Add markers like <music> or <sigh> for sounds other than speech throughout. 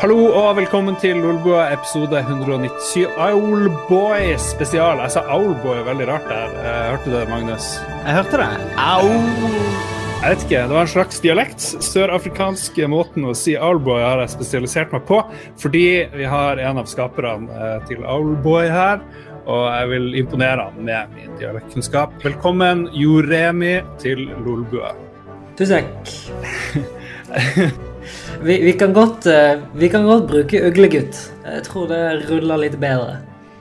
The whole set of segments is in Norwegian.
Hallo og velkommen til Lolbua episode 197. Owlboy spesial. Jeg sa Owlboy veldig rart der. Eh, hørte du det, Magnus? Jeg hørte det. Au! Jeg vet ikke, Det var en slags dialekt. Sørafrikanske måten å si Owlboy har jeg spesialisert meg på, fordi vi har en av skaperne eh, til Owlboy her. Og jeg vil imponere han med min dialektkunnskap. Velkommen, Joremi, til Lolbua. Tusen takk. <laughs> Vi, vi, kan godt, eh, vi kan godt bruke uglegutt. Jeg tror det ruller litt bedre.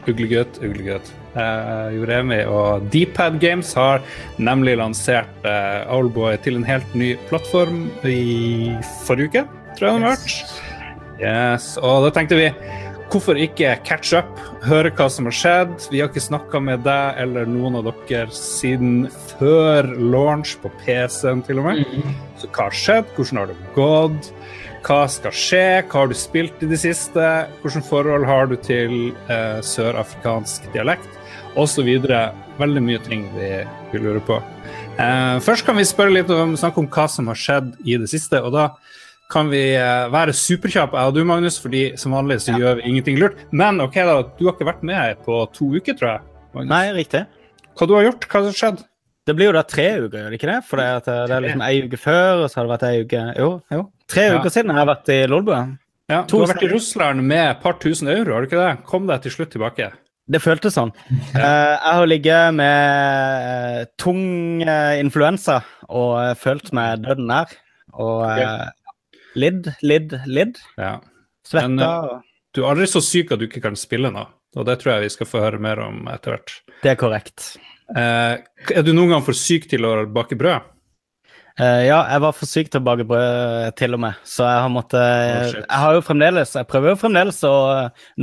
Uglegutt, uglegutt. Uh, Joremi og Dpad Games har nemlig lansert uh, Owlboy til en helt ny plattform i forrige uke, tror jeg det har vært. Yes. Og da tenkte vi hvorfor ikke catch up, høre hva som har skjedd. Vi har ikke snakka med deg eller noen av dere siden før launch på PC-en, til og med. Mm. Så hva har skjedd? Hvordan har det gått? Hva skal skje? Hva har du spilt i det siste? Hvilket forhold har du til eh, sørafrikansk dialekt? Osv. Veldig mye ting vi, vi lurer på. Eh, først kan vi spørre litt om, snakke om hva som har skjedd i det siste. og da kan vi eh, være superkjappe, jeg og du, Magnus, fordi som vanlig så ja. gjør vi ingenting lurt. Men OK, da, du har ikke vært med på to uker, tror jeg? Magnus. Nei, riktig. Hva du har gjort? Hva har skjedd? Det blir jo da tre uker, gjør det ikke det? For det er, det er liksom ei uke før, og så har det vært ei uke Jo, jo. Tre ja. uker siden jeg har vært i Lolbua. Ja, du har vært i Russland med et par tusen euro, har du ikke det? Kom deg til slutt tilbake. Det føltes sånn. Ja. Uh, jeg har ligget med uh, tung uh, influensa og følt meg døden nær. Og lidd, lidd, lidd. Ja. Svetta. Men, du er aldri så syk at du ikke kan spille nå, og det tror jeg vi skal få høre mer om etter hvert. Det er korrekt. er du noen gang for syk til å bake brød? Uh, ja, jeg var for syk til å bake brød, til og med. Så jeg har måttet oh, Jeg har jo fremdeles Jeg prøver jo fremdeles å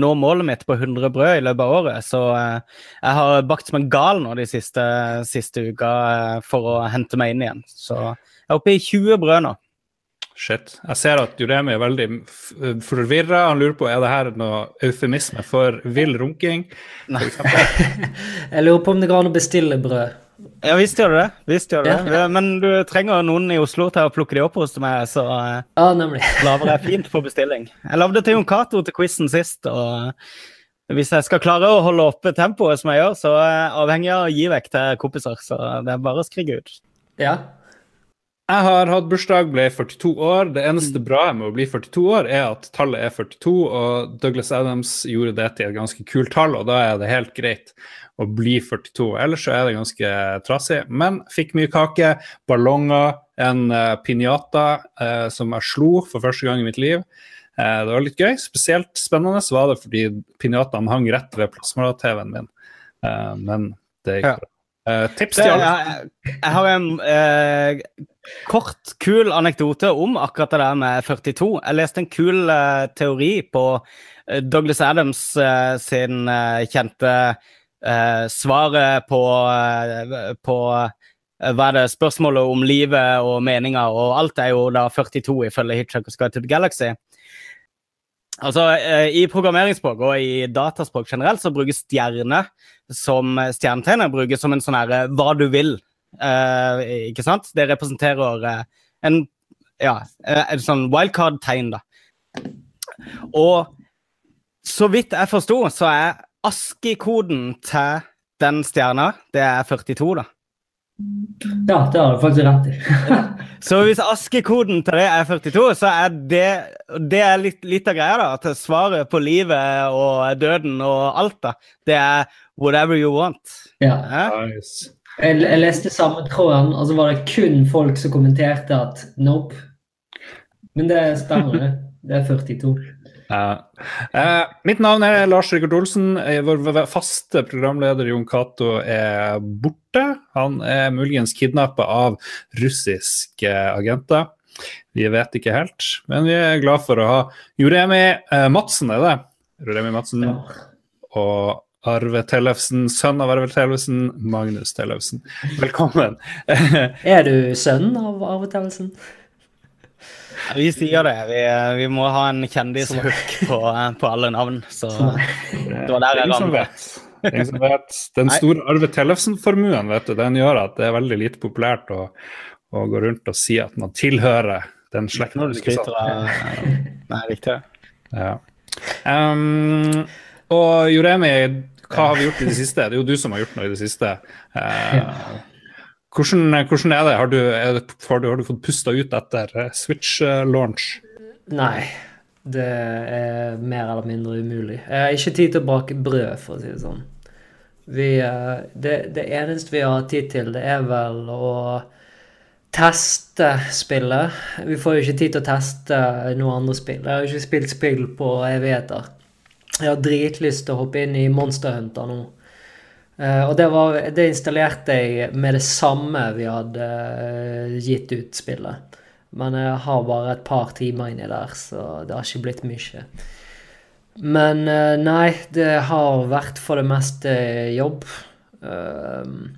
nå målet mitt på 100 brød i løpet av året. Så uh, jeg har bakt som en gal nå de siste, siste uka uh, for å hente meg inn igjen. Så jeg er oppe i 20 brød nå. Shit. Jeg ser at Juremi er veldig forvirra. Han lurer på er det her noe eufemisme for vill runking. Nei. <laughs> jeg lurer på om det går an å bestille brød. Ja, visst gjør det det. Visst gjør det. Ja. Men du trenger noen i Oslo til å plukke de opp hos meg, så eh, ja, <laughs> lager jeg fint på bestilling. Jeg lagde til Jon Cato til quizen sist, og hvis jeg skal klare å holde oppe tempoet som jeg gjør, så er jeg avhengig av å gi vekk til kompiser, så det er bare å skrike ut. Ja. Jeg har hatt bursdag, ble 42 år. Det eneste bra med å bli 42 år, er at tallet er 42, og Douglas Adams gjorde det til et ganske kult tall, og da er det helt greit å bli 42. Ellers så er det ganske trasig. Men fikk mye kake, ballonger, en uh, eh, piñata uh, som jeg slo for første gang i mitt liv. Uh, det var litt gøy. Spesielt spennende var det fordi piñataen hang rett ved plasma-TV-en min. men det gikk bra. Tips til alle. Jeg, har en kort, kul anekdote om akkurat det der med 42. Jeg leste en kul teori på Douglas Adams sin kjente eh, svaret på, eh, på eh, hva er det, spørsmålet om livet og meninga og alt er jo da 42 ifølge Hitchhiker's Guide to the Galaxy. Altså, eh, I programmeringsspråk og i dataspråk generelt så brukes stjerne som stjernetegnet brukes som en sånn herre hva du vil. Eh, ikke sant? Det representerer eh, en ja, et sånn wildcard-tegn, da. Og så vidt jeg forsto, så er ASKI-koden til den stjerna, det er 42, da. Ja, det har du faktisk rett i. <laughs> så hvis askekoden til det er 42, så er det, det er litt, litt, av greia, da. At svaret på livet og døden og alt, da, det er whatever you want. Ja. Nice. Jeg, jeg, leste samme tråden, og så var det kun folk som kommenterte at nope. Men det stemmer, det. Det er 42. Uh, uh, mitt navn er Lars Rikard Olsen. Eh, vår faste programleder Jon Cato er borte. Han er muligens kidnappa av russiske agenter. Vi vet ikke helt, men vi er glad for å ha Joremi uh, Madsen, er det? Joremi Madsen. Ja. Og Arve Tellefsen, sønn av Arve Tellefsen, Magnus Tellefsen. Velkommen. er du sønn av Arve Tellefsen? Vi sier det. Vi, vi må ha en kjendishook på, på, alle navn. Så det var der jeg vet. Den store Arve Tellefsen-formuen vet du, den gjør at det er veldig lite populært å, å gå rundt og si at man tilhører den slekten. Når du skryter av Nei, riktig. Ja. Um, og Joremi, hva har vi gjort i det siste? Det er jo du som har gjort noe i det siste. Uh, hvordan, hvordan, er det? Har du, er det, har du, har du fått pusta ut etter Switch-launch? Nei, det er mer eller mindre umulig. Jeg har ikke tid til å bake brød, for å si det sånn. Vi, det, det eneste vi har tid til, det er vel å teste spillet. Vi får jo ikke tid til å teste noe andre spill. Jeg har ikke spilt spill på evigheter. Jeg har dritlyst til å hoppe inn i Monster Hunter nå. Uh, og det, var, det, installerte jeg med det samme vi hadde uh, gitt ut spillet. Men jeg har bare et par timer inni der, så det har ikke blitt mye. Men uh, nei, det har vært for det meste jobb. Uh,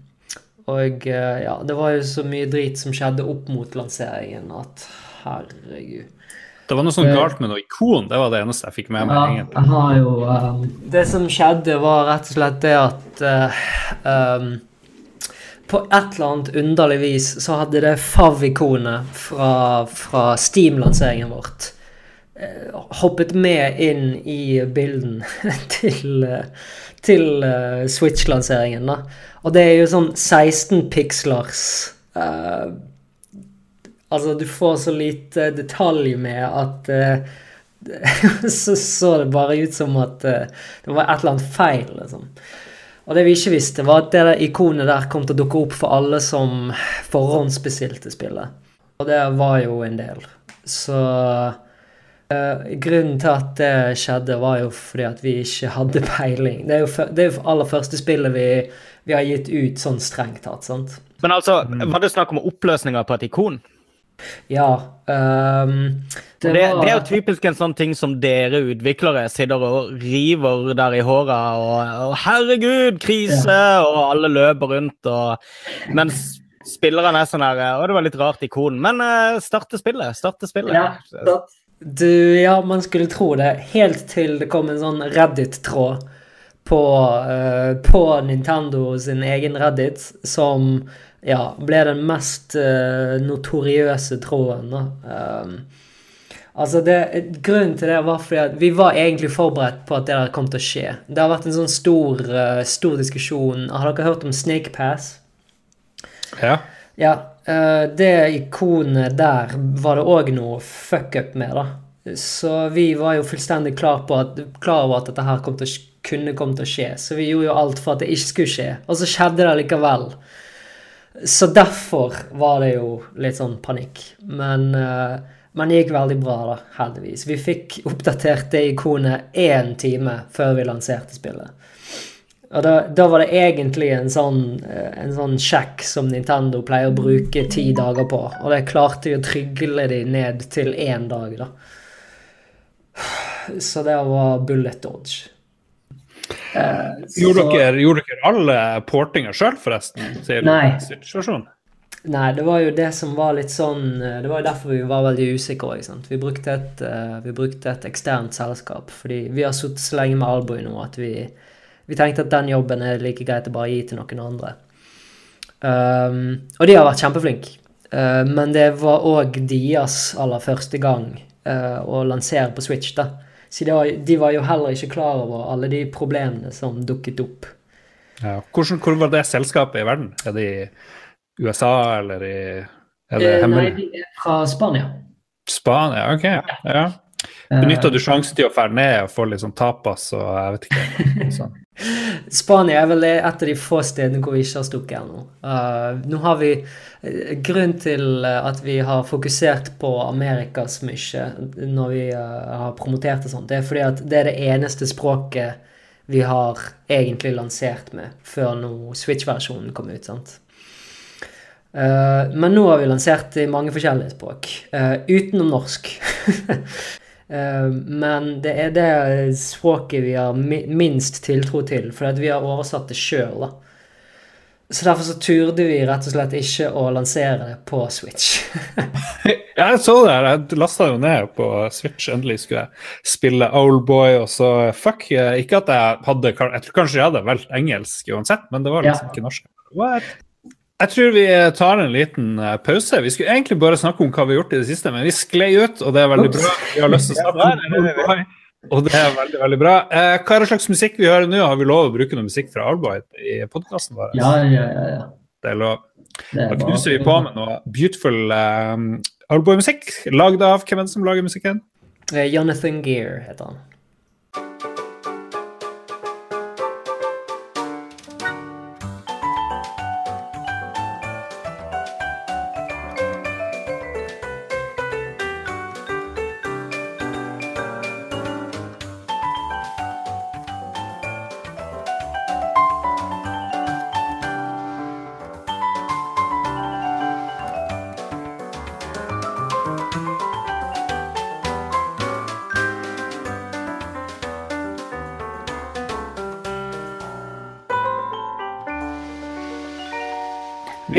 og ja, det var jo så mye drit som skjedde opp mot lanseringen at herregud. Det var noe sånn galt med noe ikon, det var det eneste jeg fikk med meg. Ja, jeg har jo um, Det som skjedde, var rett og slett det at uh, um, På et eller annet underlig vis så hadde det fav-ikonet fra, fra Steam-lanseringen vårt uh, hoppet med inn i bilden <laughs> til, uh, til Switch-lanseringen, da. Og det er jo sånn 16 pikslers uh, Altså, du får så lite detalj med at uh, <laughs> så så det bare ut som at uh, det var et eller annet feil, liksom. Og det vi ikke visste, var at det der ikonet der kom til å dukke opp for alle som forhåndsbestilte spillet. Og det var jo en del. Så uh, grunnen til at det skjedde, var jo fordi at vi ikke hadde peiling. Det er jo for, det er jo aller første spillet vi vi har gitt ut sånn strengt tatt. sant? Men altså, var det snakk om oppløsninger på et ikon? Ja. Um, det, det, var... det, er jo typisk en sånn ting som dere utviklere sitter og river der i håra og, og 'herregud, krise!' Ja. og alle løper rundt og Mens spillerne er sånn her 'Å, det var litt rart ikon'. Men uh, starte spillet. Starte spillet. Ja, du, ja, man skulle tro det. Helt til det kom en sånn Reddit-tråd på, uh, på Nintendo sin egen Reddit, som ja, ble den mest uh, notoriøse tråden. Um, altså det, Grunnen til det var fordi at vi var egentlig forberedt på at det der kom til å skje. Det har vært en sånn stor, uh, stor diskusjon. Har dere hørt om Snake Pass? Ja. Ja, Det ikonet der var det òg noe fuck up med, da. Så vi var jo fullstendig klar, på at, klar over at dette her kom til kunne komme til å skje. Så vi gjorde jo alt for at det ikke skulle skje. Og så skjedde det likevel. Så derfor var det jo litt sånn panikk. Men, uh, men det gikk veldig bra, da, heldigvis. Vi fikk oppdatert det ikonet én time før vi lanserte spillet. Og da, da, var det egentlig en sånn, eh, en sånn sjekk som Nintendo pleier å bruke ti dager på. Og det klarte vi å trygle de ned til én dag, da. Så det var bullet dodge. Uh, gjorde, dere, gjorde, dere, alle portinger sjøl, forresten? Nei. Nei, det var jo det som var litt sånn eh, Det var jo derfor vi var veldig usikre òg. Vi, brukte et, uh, vi brukte et eksternt selskap. Fordi vi har sittet så lenge med Alboy nå at vi, vi, tenkte at den jobben er like greit å bare gi til noen andre. Um, og de har vært kjempeflinke. Uh, men det var òg deres aller første gang å lansere på Switch. da. Så de var, de var, jo heller ikke klar over alle de problemene som dukket opp. Ja. Hvordan, hvor var det selskapet i verden? Er det i USA, eller i er det eh, Nei, de er fra Spania. Spania, OK. Ja. Benytta du sjansen til å fære ned og få litt sånn tapas og jeg vet ikke? <laughs> Sånn. Spania er vel et av de få stedene hvor vi ikke har stukket ennå. Uh, nå har vi grunn Grunnen til at vi har fokusert på Amerikas mye når vi uh, har promotert det sånt, det er fordi at det er det eneste språket vi har egentlig lansert med før nå Switch-versjonen kom ut. sant? Uh, men nå har vi lansert i mange forskjellige språk, utenom norsk. <laughs> Eh, men det er det språket vi har minst tiltro til, fordi vi har oversatt det sjøl. Så derfor så turde vi rett og slett ikke å lansere det på Switch. <laughs> jeg så det, jeg lasta jo ned på Switch. Endelig skulle jeg spille Oldboy, og så fuck. Ikke at jeg hadde Jeg tror kanskje jeg hadde valgt engelsk uansett, men det var liksom ja. ikke norsk. What? Jeg tror vi tar en liten eh, pause. Vi skulle egentlig bare snakke om hva vi har gjort i det siste, men vi sklei ut, og det er veldig bra. Vi har lyst til å snakke om Og det er veldig veldig bra. Eh, hva er det slags musikk vi hører nå? Har vi lov å bruke noe musikk fra Alboy i podkasten vår? Ja, ja, ja. ja. Det er lov. Da knuser vi på med noe beautiful um, Alboy-musikk. Lagd av hvem er det som lager musikken? Eh, Jonathan Gear heter han.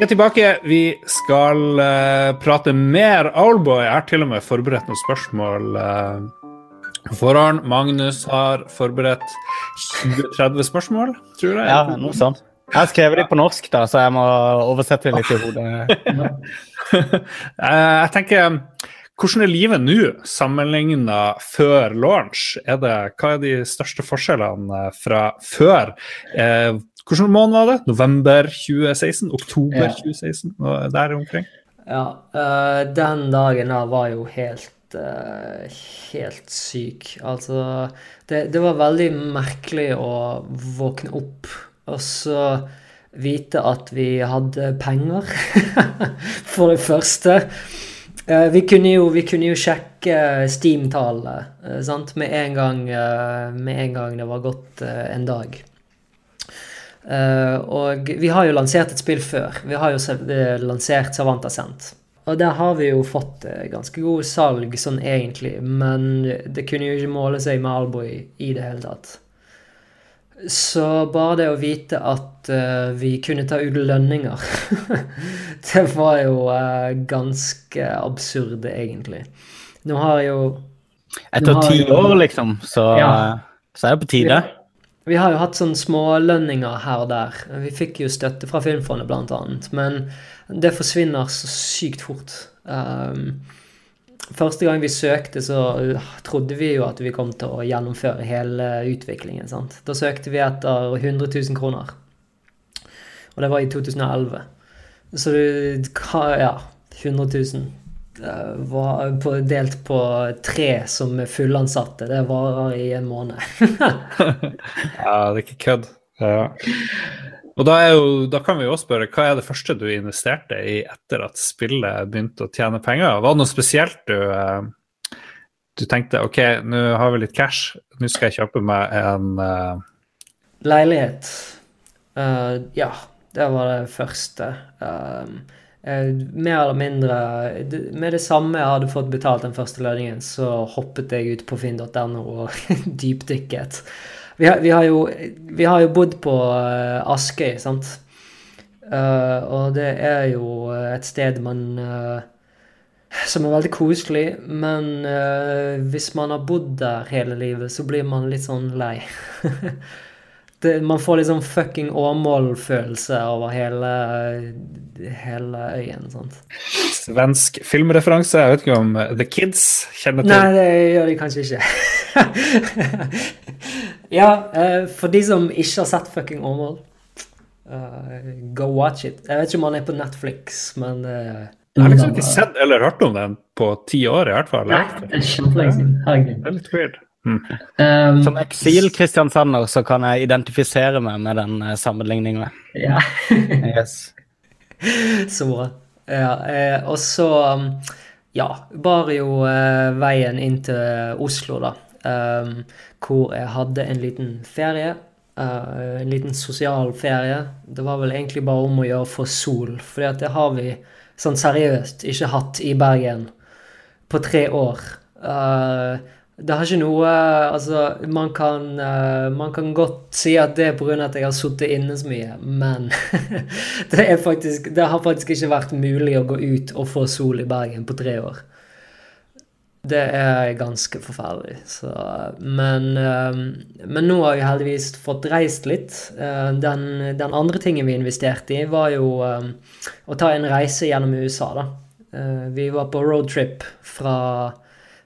Tilbake. Vi skal uh, prate mer Owlboy. Jeg har til og med forberedt noen spørsmål Uh, forhånd. Magnus har forberedt 20-30 spørsmål, tror jeg. Ja, noe sånt. Jeg har skrevet det på norsk, da, så jeg må oversette det litt i hodet. <laughs> Eh, jeg tenker hvordan er livet nå sammenligna før launch? Er det, hva er de største forskjellene fra før? Eh, hvilken måned var det? November 2016? Oktober Ja. 2016? Og Der omkring? Ja, Uh, den dagen der var jo helt uh, helt syk. Altså det, det var veldig merkelig å våkne opp og så vite at vi hadde penger, <laughs> for det første. Uh, vi, kunne jo, vi kunne jo sjekke Steam-tallet eh, med, en gang, med en gang det var gått en dag. Eh, og vi har jo lansert et spill før. Vi har jo eh, lansert Savant Ascent. Og der har vi jo fått eh, ganske god salg sånn egentlig, men det kunne jo ikke måle seg med Alboy i det hele tatt. Så bare det å vite at uh, vi kunne ta ut lønninger <laughs> Det var jo uh, ganske absurd, egentlig. Nå har jo Etter ti år, liksom, så, Ja. så er det på tide. Vi har jo hatt sånne smålønninger her og der. Vi fikk jo støtte fra Filmfondet, blant annet. Men det forsvinner så sykt fort. Um, første gang vi søkte, så trodde vi jo at vi kom til å gjennomføre hele utviklingen. sant? Da søkte vi etter 100 000 kroner. Og det var i 2011. Så du Ja, 100 000 eh, var på, delt på tre som er fullansatte. Det varer i en måned. <laughs> Ja, det er ikke kødd. Ja. Og da, jo, da kan vi jo også spørre, hva er det første du investerte i etter at spillet begynte å tjene penger? Var det noe spesielt du, eh, du tenkte ok, nå har vi litt cash, nå skal jeg kjøpe meg en uh... Leilighet. Uh, ja, det var det første. Eh, mer eller mindre Med det samme jeg hadde fått betalt den første lønningen, så hoppet jeg ut på finn.no og <laughs> dypdykket. Vi har, vi, har jo, vi har jo bodd på eh, Askøy, sant? Uh, og det er jo et sted man uh, som er veldig koselig, men uh, hvis man har bodd der hele livet, så blir man litt sånn lei. <laughs> det, man får sånn fucking Åmål-følelse over hele, hele øyen. sant? svensk filmreferanse? Jeg vet ikke om eh, The Kids kjenner til Nei, det gjør de kanskje ikke. <laughs> ja, eh, for de som ikke har sett fucking Åmål, uh, go watch it. Jeg vet ikke om han er på Netflix, men uh, Jeg har liksom ikke sett eller hørt om den på ti år, i hvert fall. Nei, det er kjempelenge siden. Herregud. Det er litt weird. Um, Som eksil-kristiansander så kan jeg identifisere meg med den uh, sammenligningen. ja. <laughs> Yes. <laughs> Så bra. Ja, eh, og så um, ja, bar jo eh, veien inn til Oslo, da. Um, hvor jeg hadde en liten ferie. eh, en liten sosial ferie. Det var vel egentlig bare om å gjøre for sol, for det har vi sånn seriøst ikke hatt i Bergen på tre år. Eh, det har ikke noe Altså, man kan, eh, man kan godt si at det er pga. at jeg har sittet inne så mye, men <laughs> det, faktisk, det har faktisk ikke vært mulig å gå ut og få sol i Bergen på tre år. Det er ganske forferdelig. Så, men, eh, men nå har vi heldigvis fått reist litt. Eh, Den, den andre tingen vi investerte i, var jo eh, å ta en reise gjennom USA, da. Eh, Vi var på roadtrip fra,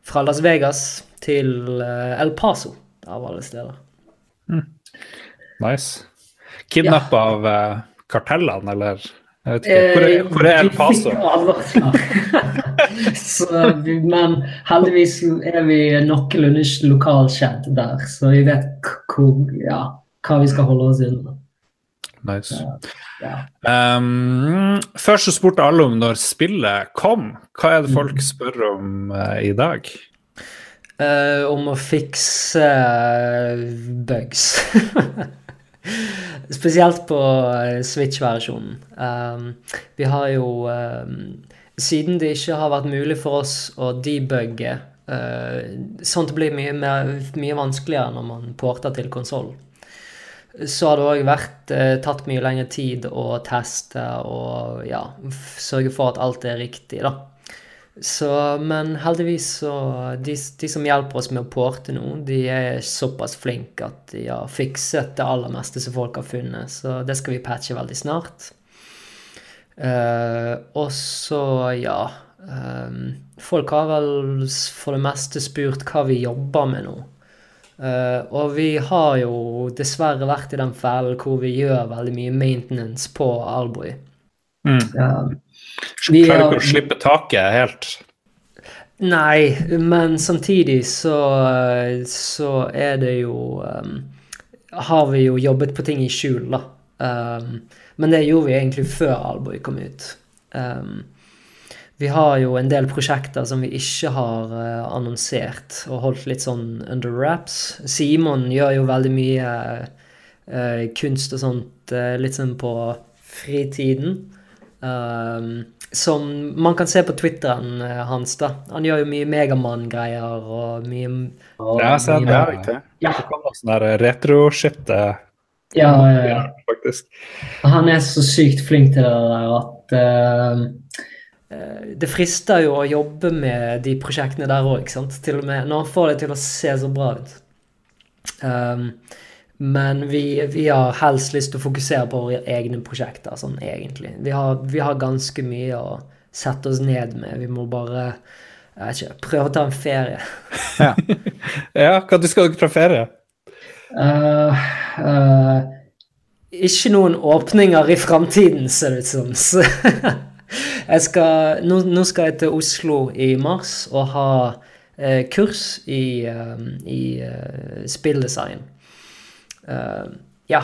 fra Las Vegas til eh, El Paso, av alle steder. Nice. Kidnappa av eh, kartellene, eller? Jeg vet ikke. Hvor er, hvor er El Paso? <laughs> Så, men heldigvis er vi noenlunde lokalkjent der, så vi vet hvor, ja, hva vi skal holde oss unna. Nice. Ja. Um, først så spurte alle om når spillet kom. Hva er det folk spør om uh, i dag? Eh, om å fikse eh, bugs. <laughs> Spesielt på eh, Switch-versjonen. Um, vi har jo um, Siden det ikke har vært mulig for oss å debugge uh, Sånt blir mye, mer, mye vanskeligere når man porter til konsoll. Så har det òg vært tatt mye lengre tid å teste og ja, sørge for at alt er riktig, da. Så, men heldigvis så de, de som hjelper oss med å porte nå, de er såpass flinke at de har fikset det aller meste som folk har funnet. Så det skal vi patche veldig snart. Uh, og så, ja um, Folk har vel for det meste spurt hva vi jobber med nå. Uh, og vi har jo dessverre vært i den fellen hvor vi gjør veldig mye maintenance på Albury. Mm. Ja. Vi Klarer har- ikke å slippe taket helt? Nei, men samtidig så, så er det jo um, Har vi jo jobbet på ting i skjul, da. Um, men det gjorde vi egentlig før Alboy kom ut. Um, vi har jo en del prosjekter som vi ikke har uh, annonsert og holdt litt sånn under wraps. Simon gjør jo veldig mye uh, kunst og sånt uh, litt sånn på fritiden. Um, som man kan se på Twitteren eh, hans, da. Han gjør jo mye Megamann-greier og mye Ja, så det er riktig. Ja. Det kommer sånn der retro-shit, Ja, ja, ja. faktisk. Han er så sykt flink til det der at uh, Det frister jo å jobbe med de prosjektene der òg, til og med når han får det til å se så bra ut. Um, men vi, vi har helst lyst til å fokusere på våre egne prosjekter, sånn egentlig. Vi har, vi har ganske mye å sette oss ned med. Vi må bare jeg vet ikke, prøve å ta en ferie. Ja, hva skal dere ta ferie? Uh, uh, Ikke noen åpninger i framtiden, ser det ut som. Så <laughs> jeg skal, nå, nå skal jeg til Oslo i mars og ha uh, kurs i, i spilldesign. Eh, ja.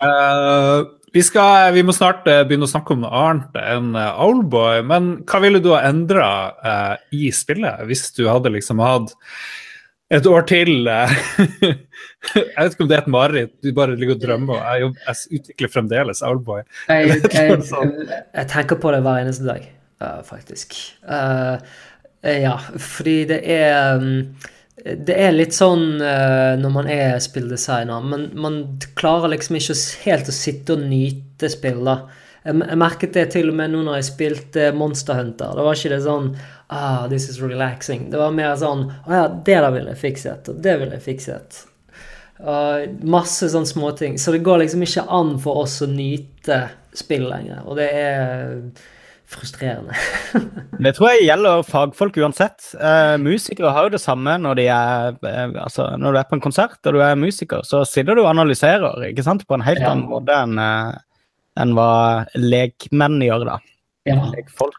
Uh, vi, skal, vi må snart eh, begynne å snakke om noe annet enn uh, Owlboy, men hva ville du ha endra i spillet hvis du hadde liksom hatt et år til <laughs> Jeg vet ikke om det er et mareritt, du bare ligger og drømmer. Jeg, jobber, jeg utvikler fremdeles Owlboy. jeg, jeg, Jeg tenker på det hver eneste dag, uh, faktisk. Ja, fordi det er mm, Det er litt sånn eh, når man er spilldesigner, men man klarer liksom ikke helt å sitte og nyte spill, da. Jeg, merket det til og med nå når jeg spilte Monster Hunter. Da var ikke det sånn ah, this is relaxing. Det var mer sånn Å ja, det der ville jeg fikset, og det ville jeg fikset. Uh, masse sånne småting. Så det går liksom ikke an for oss å nyte spill lenger. Og det er frustrerende. <laughs> Det tror jeg gjelder fagfolk uansett. Eh, musikere har jo det samme når, de er, eh, altså, når du er på en konsert og du er musiker. Så sitter du og analyserer ikke sant? på en helt Ja. annen måte enn eh, enn hva lekmenn gjør. da. ja,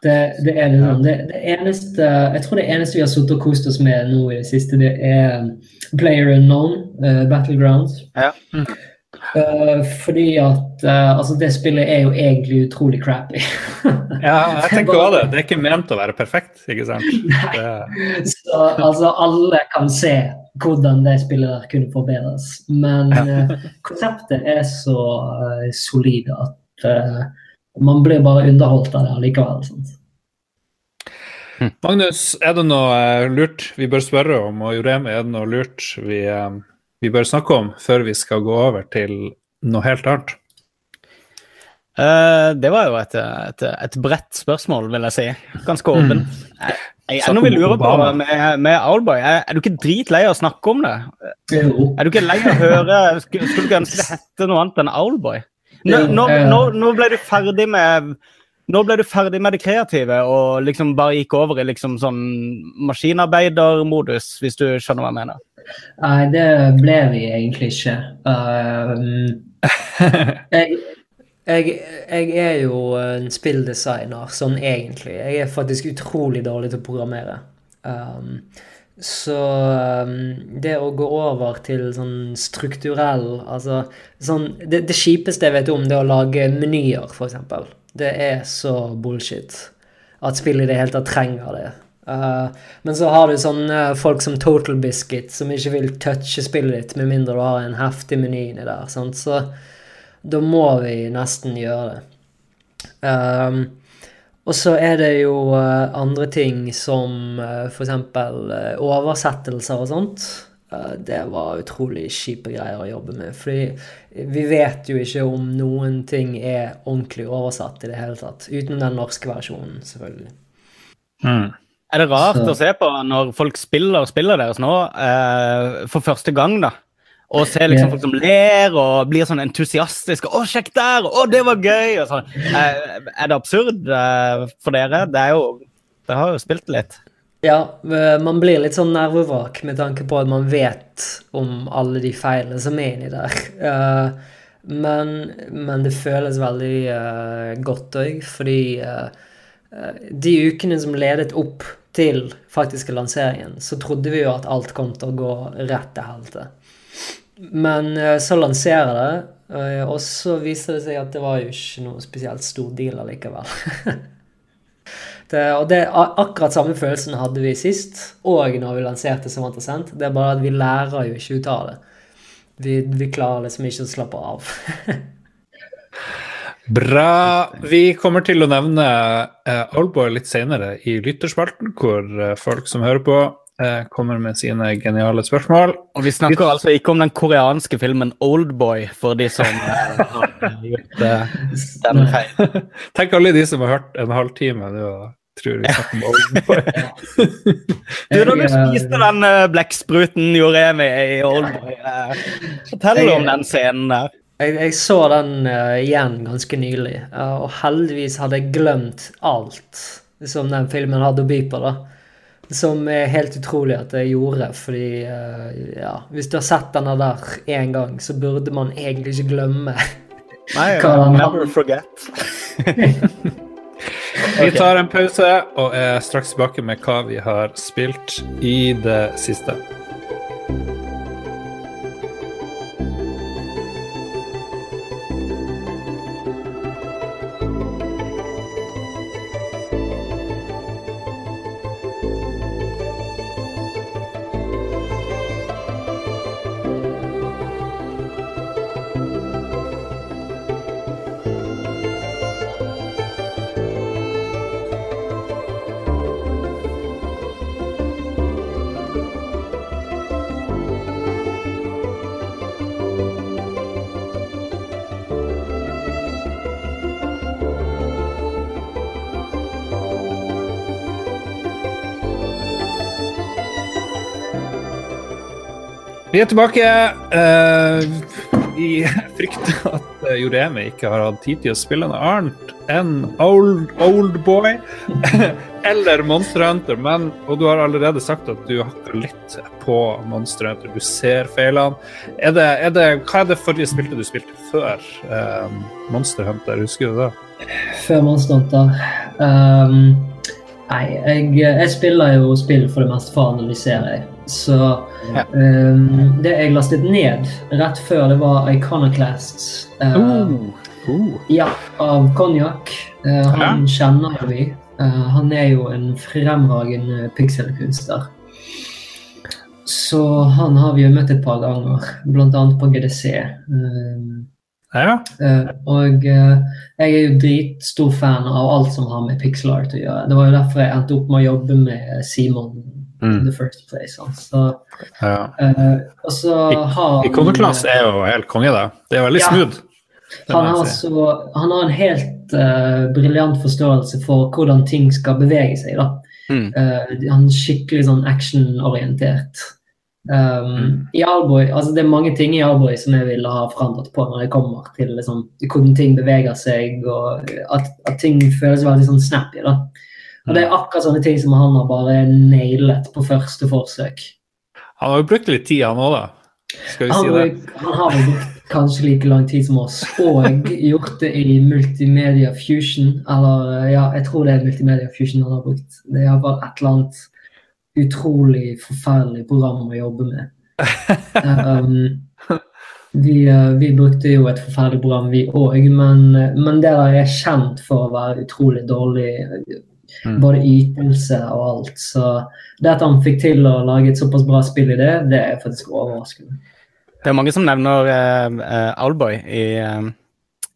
det, det er det. Det, det eneste, jeg tror det eneste vi har sittet og kost oss med nå i det siste, det er Player Unknown, uh, Battlegrounds. Ja. Eh, fordi at uh, altså det spillet er jo egentlig utrolig crappy. <laughs> Ja, jeg tenker også det. Det er ikke ment å være perfekt, ikke sant? <laughs> Det, Så altså, alle kan se hvordan det spillet kunne forbedres. Men uh, konseptet er så uh, solid at man blir bare underholdt av det allikevel. Sant? Magnus, er det noe lurt vi bør spørre om, og Jurem, er det noe lurt vi, eh, vi bør snakke om før vi skal gå over til noe helt annet? Uh, det var jo et, et, et bredt spørsmål, vil jeg si. Ganske åpen. Jeg, jeg, nå vil lure på med, med Owlboy, er, er du ikke dritlei av å snakke om det? Jo. Er du ikke lei av å høre Skulle du ikke ønske det hette noe annet enn Owlboy? Nå, nå, nå, nå ble du ferdig med nå ble du ferdig med det kreative og liksom bare gikk over i liksom sånn maskinarbeidermodus, hvis du skjønner hva jeg mener? Nei, det ble vi egentlig ikke. Um, jeg, jeg, jeg er jo en spilldesigner sånn egentlig. Jeg er faktisk utrolig dårlig til å programmere. Um, så um, det å gå over til sånn strukturell Altså sånn det, det, kjipeste jeg vet om, det er å lage menyer, f.eks. Det er så bullshit at spillet i det hele tatt trenger det. Uh, men så har du sånne folk som Total Biscuit, som ikke vil touche spillet ditt med mindre du har en heftig meny inni der. Sant? Så da må vi nesten gjøre det. Um, og så er det jo uh, andre ting som uh, f.eks. Uh, oversettelser og sånt. Det var utrolig kjipe greier å jobbe med. Fordi vi vet jo ikke om noen ting er ordentlig oversatt i det hele tatt. Uten den norske versjonen, selvfølgelig. Mm. Er det rart så. å se på når folk spiller spillet deres nå for første gang, da? Og se liksom folk som ler og blir sånn entusiastiske. 'Å, sjekk der! Å, det var gøy!' Sånn. Er, det absurd eh, for dere? Det er jo Dere har jo spilt litt. Ja, man blir litt sånn nervevrak med tanke på at man vet om alle de feilene som er inni der. Eh, men, men, det føles veldig uh, godt òg, fordi uh, de ukene som ledet opp til faktiske lanseringen, så trodde vi jo at alt kom til å gå rett til helte. Men eh, så lanserer det, eh, og så viser det seg at det var jo ikke noe spesielt stor deal allikevel. <laughs> det, og det, akkurat samme følelsen hadde vi sist, og når vi lanserte som Sendt. Det er bare at vi lærer jo ikke ut av det. Vi, vi klarer liksom ikke å slappe av. <laughs> Bra. Vi kommer til å nevne uh, Oldboy litt senere i lytterspalten, hvor uh, folk som hører på, uh, kommer med sine geniale spørsmål. Og Vi snakker altså ikke om den koreanske filmen 'Oldboy', for de som har <laughs> gjort den feil. <laughs> Tenk alle de som har hørt en halvtime nå tror vi snakker om Oldboy. <laughs> du, da du spiste den blekkspruten Joremi i Oldboy, fortell om den scenen der. Jeg, jeg så den igjen ganske nylig, og heldigvis hadde jeg glemt alt som den filmen hadde å by på. da. Som er helt utrolig at jeg gjorde, fordi uh, ja, Hvis du har sett denne der én gang, så burde man egentlig ikke glemme. <laughs> Nei, never forget. <laughs> vi tar en pause og er straks tilbake med hva vi har spilt i det siste. Vi er tilbake. Uh, vi <laughs> frykter at uh, Joremi ikke har hatt tid til å spille noe annet enn Old, old Boy <laughs> eller Monster Hunter. Men, og du har allerede sagt at du hakker litt på Monster Hunter. Du ser feilene. Er det, er det, hva er det forrige spilte du spilte før uh, Monster Hunter? Husker du det? Før Monster Hunter? Um, nei, jeg, jeg, spiller jo spill for det meste for å analysere. Så ja. um, det jeg lastet ned rett før, det var Iconoclasts. Um, uh, uh. Ja, av Konjakk. Uh, han ja. kjenner jo vi. Uh, han er jo en fremragende pikselkunstner. Så han har vi jo møtt et par ganger, bl.a. på GDC. Um, ja. Uh, og jeg er jo dritstor fan av alt som har med pixel art å gjøre. Det var jo derfor jeg endte opp med å jobbe med Simon mm. in the first place. Altså. ja. uh, og så har Ikonoclast er jo helt konge, da. Det er veldig ja. smooth. Han har, så, han har, en helt uh, briljant forståelse for hvordan ting skal bevege seg. da. Mm. Uh, han er skikkelig sånn actionorientert. Um, I Alboy, altså Det er mange ting i Alboy som jeg ville ha forandret på når det kommer til liksom, hvordan ting beveger seg, og at, at ting føles veldig sånn snappy. da. Og Det er akkurat sånne ting som han har bare nailet på første forsøk. Han har jo brukt litt tid, han òg, da. Skal vi Han, si det? han har vel brukt kanskje like lang tid som oss, og gjort det i Multimedia Fusion. Eller ja, jeg tror det er Multimedia Fusion han har brukt. Det er bare et eller annet utrolig forferdelig program å jobbe med. <laughs> Um, vi, eh, vi brukte jo et forferdelig program, vi òg, men, men det der er kjent for å være utrolig dårlig. Mm. Både ytelse og alt. Så det at han fikk til å lage et såpass bra spill i det, det er faktisk overraskende. Det er mange som nevner uh, Owlboy i, uh,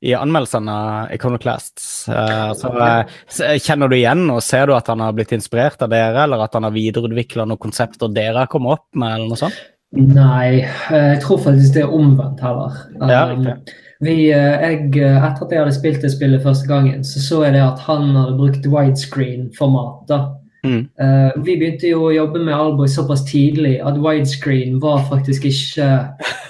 i anmeldelsene av Iconoclasts. Uh, så, uh, kjenner du igjen og ser du at han har blitt inspirert av dere, eller at han har videreutvikla noen konsepter dere har kommet opp med? eller noe sånt? Nei, jeg tror faktisk det er omvendt heller. Ja, Um, riktig. Vi, eh, jeg, eh, etter at jeg hadde spilt det spillet første gangen, så så jeg det at han hadde brukt widescreen-format. da. Mm. Uh, vi begynte jo å jobbe med Alboy såpass tidlig at widescreen var faktisk ikke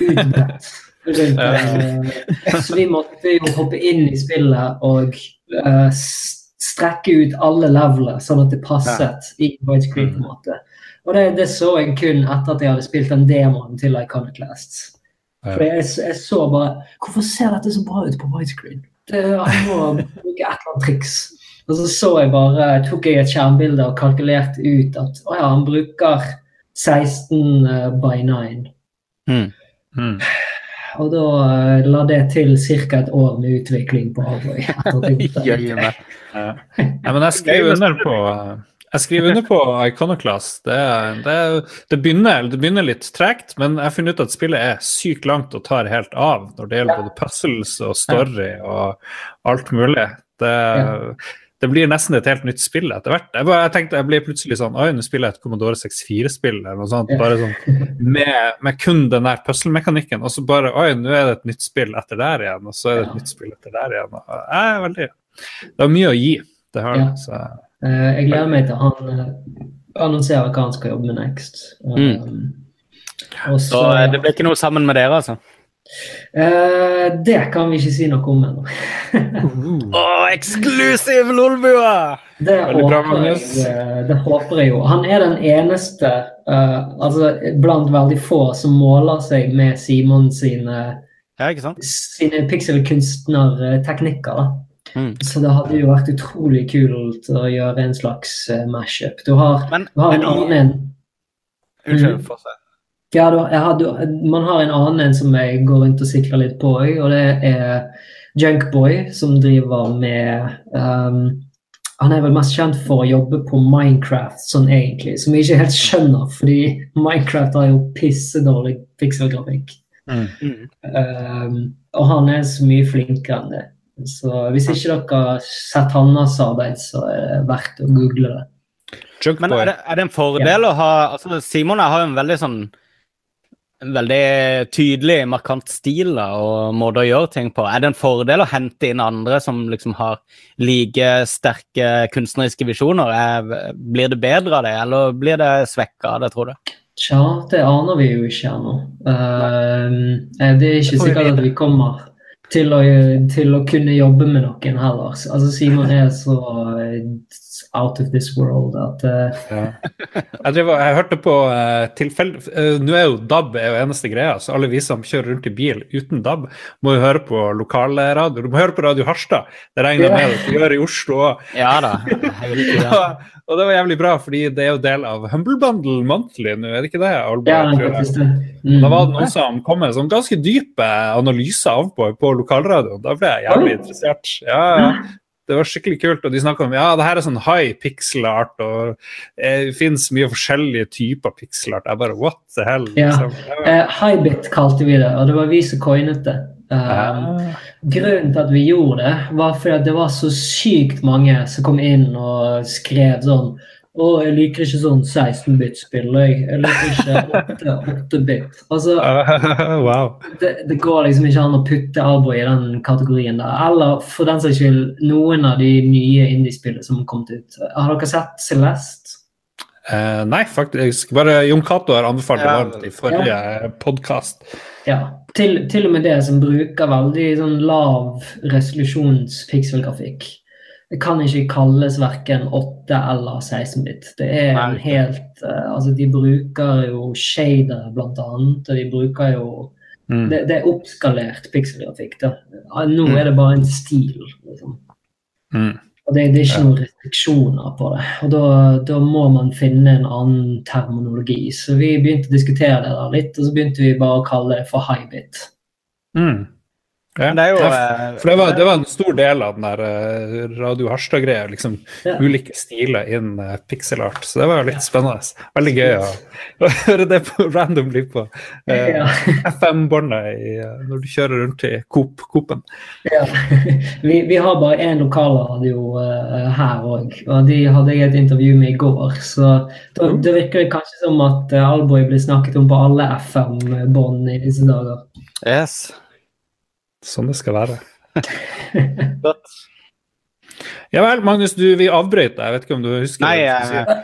utbredt. rundt, eh, så vi måtte jo hoppe inn i spillet og uh, strekke ut alle leveler sånn at det passet i widescreen-måte. Og det, det så jeg kun etter at jeg hadde spilt den demoen til Iconoclast. For jeg, jeg så bare Hvorfor ser dette så bra ut på widescreen? Det, jeg må bruke et eller annet triks. Og så så jeg bare, tok jeg et skjermbilde og kalkulerte ut at å ja, han bruker 16 eh, by 9. Mm. Mm. Og da uh, la det til ca. et år med utvikling på Avoy. <laughs> ja, Ja. Men jeg skrev under på jeg skriver under på Iconoclast. Det, det, det, begynner, det begynner litt tregt, men jeg har funnet ut at spillet er sykt langt og tar helt av når det gjelder både puzzles og story og alt mulig. Det, det blir nesten et helt nytt spill etter hvert. Jeg, bare, jeg tenkte jeg blir plutselig sånn Oi, nå spiller jeg et Commodore 64-spill eller noe sånt. Bare sånn med, med kun den der puzzle-mekanikken. Og så bare Oi, nå er det et nytt spill etter der igjen, og så er det et nytt spill etter der igjen. Og jeg er veldig Det har mye å gi. Det har det. Så jeg gleder meg til han eh, annonserer hva han skal jobbe med next. Um, Også, Så eh, det blir ikke noe sammen med dere, altså? Uh, det kan vi ikke si noe om ennå. oh, eksklusiv Lolbua! Det eh, det håper jeg jo. Han er den eneste uh, altså blant veldig få som måler seg med Simon sine, Ja, sine pixelkunstnerteknikker. Mm. Så det hadde jo vært utrolig kult å gjøre en slags uh, mashup. Du har, Men du har en annen en. Unnskyld, Mm. fortsett. Ja, du, jeg har, du, man har en annen en som jeg går rundt og sikrer litt på, òg, og det er Junkboy, som driver med um, Han er vel mest kjent for å jobbe på Minecraft, sånn egentlig, som jeg ikke helt skjønner, fordi Minecraft har jo pissedårlig pikselgrafikk. Mm. Um, og han er så mye flinkere enn det. Så hvis ikke dere har sett hans arbeid, så er det verdt å google det. Men er det, er det en fordel å ha altså Simon har jo en veldig sånn en veldig tydelig, markant stil da, og måte å gjøre ting på. Er det en fordel å hente inn andre som liksom har like sterke kunstneriske visjoner? Er, blir det bedre av det, eller blir det svekka av det, tror du? Tja, det aner vi jo ikke ennå. Eh, det er ikke Det sikkert at vi kommer til å, til å kunne jobbe med noen heller. Altså, Simon er så out of this world at uh... Ja. <laughs> Jeg, driver, jeg hørte på uh, tilfelle Uh, Nå er jo DAB er jo eneste greia, så alle vi som kjører rundt i bil uten DAB, må jo høre på lokalradio. Du må høre på Radio Harstad. Det regner jeg med at du gjør i Oslo òg. Ja da. tiden. <laughs> Og, og det var jævlig bra, fordi det er jo del av Humble Bundle Monthly nå, er det ikke det? Alba, Ja. Mm. Da var det noen som kom med sånn ganske dype analyser av på, på lokalradioen. Da ble jeg jævlig interessert. Ja, ja. Det var skikkelig kult. Og de snakka om ja, det her er sånn high pixel art, og det fins mye forskjellige typer pixel art. Jeg bare what the hell? Ja. Liksom. Ja. Eh, Highbit kalte vi det, og det var vi som coinet det. Um, Ah. Grunnen til at vi gjorde det, var fordi det var så sykt mange som kom inn og skrev sånn Å, jeg liker ikke sånn 16-bit-spill, jeg. Jeg liker ikke 8-bit. <laughs> Altså, <laughs> wow. det, det går liksom ikke an å putte Alboy i den kategorien der. Eller for den saks skyld noen av de nye indiespillene som har kommet ut. Har dere sett Celeste? Eh, nei, faktisk. Bare Jon Cato har anbefalt det Ja. varmt i forrige podkast. Ja. Til, til og med det som bruker veldig sånn lav resolusjons pikselgrafikk. Det kan ikke kalles verken 8 eller 16-bit. Det er Nei, en helt uh, Altså, de bruker jo shader, blant annet, og de bruker jo Mm. Det, det er oppskalert pikselgrafikk. da. Nå Mm. er det bare en stil. liksom. Mm. Og det, det er ikke Ja. noen restriksjoner på det. Og da, da må man finne en annen terminologi. Så vi begynte å diskutere det da litt, og så begynte vi bare å kalle det for highbit. Mm. Ja. Det er jo Ja, eh, For det var, det var en stor del av den der eh, Radio Harstad-greia. Liksom Ja. ulike stiler innen uh, pixel art. Så det var jo litt spennende. Veldig gøy å, å <laughs> høre det på randomly på eh, Ja. <laughs> FM-båndet eh, når du kjører rundt i Coop, Coop-en. Ja. <laughs> Vi, vi har bare én lokalradio uh, her òg, og de hadde jeg et intervju med i går. Så da, det virker kanskje som at uh, Alboy blir snakket om på alle FM-bånd i disse dager. Yes. Sånn det skal være. <laughs> Ja vel, Magnus, du, vi avbrøt deg. Jeg vet ikke om du husker Nei, det jeg,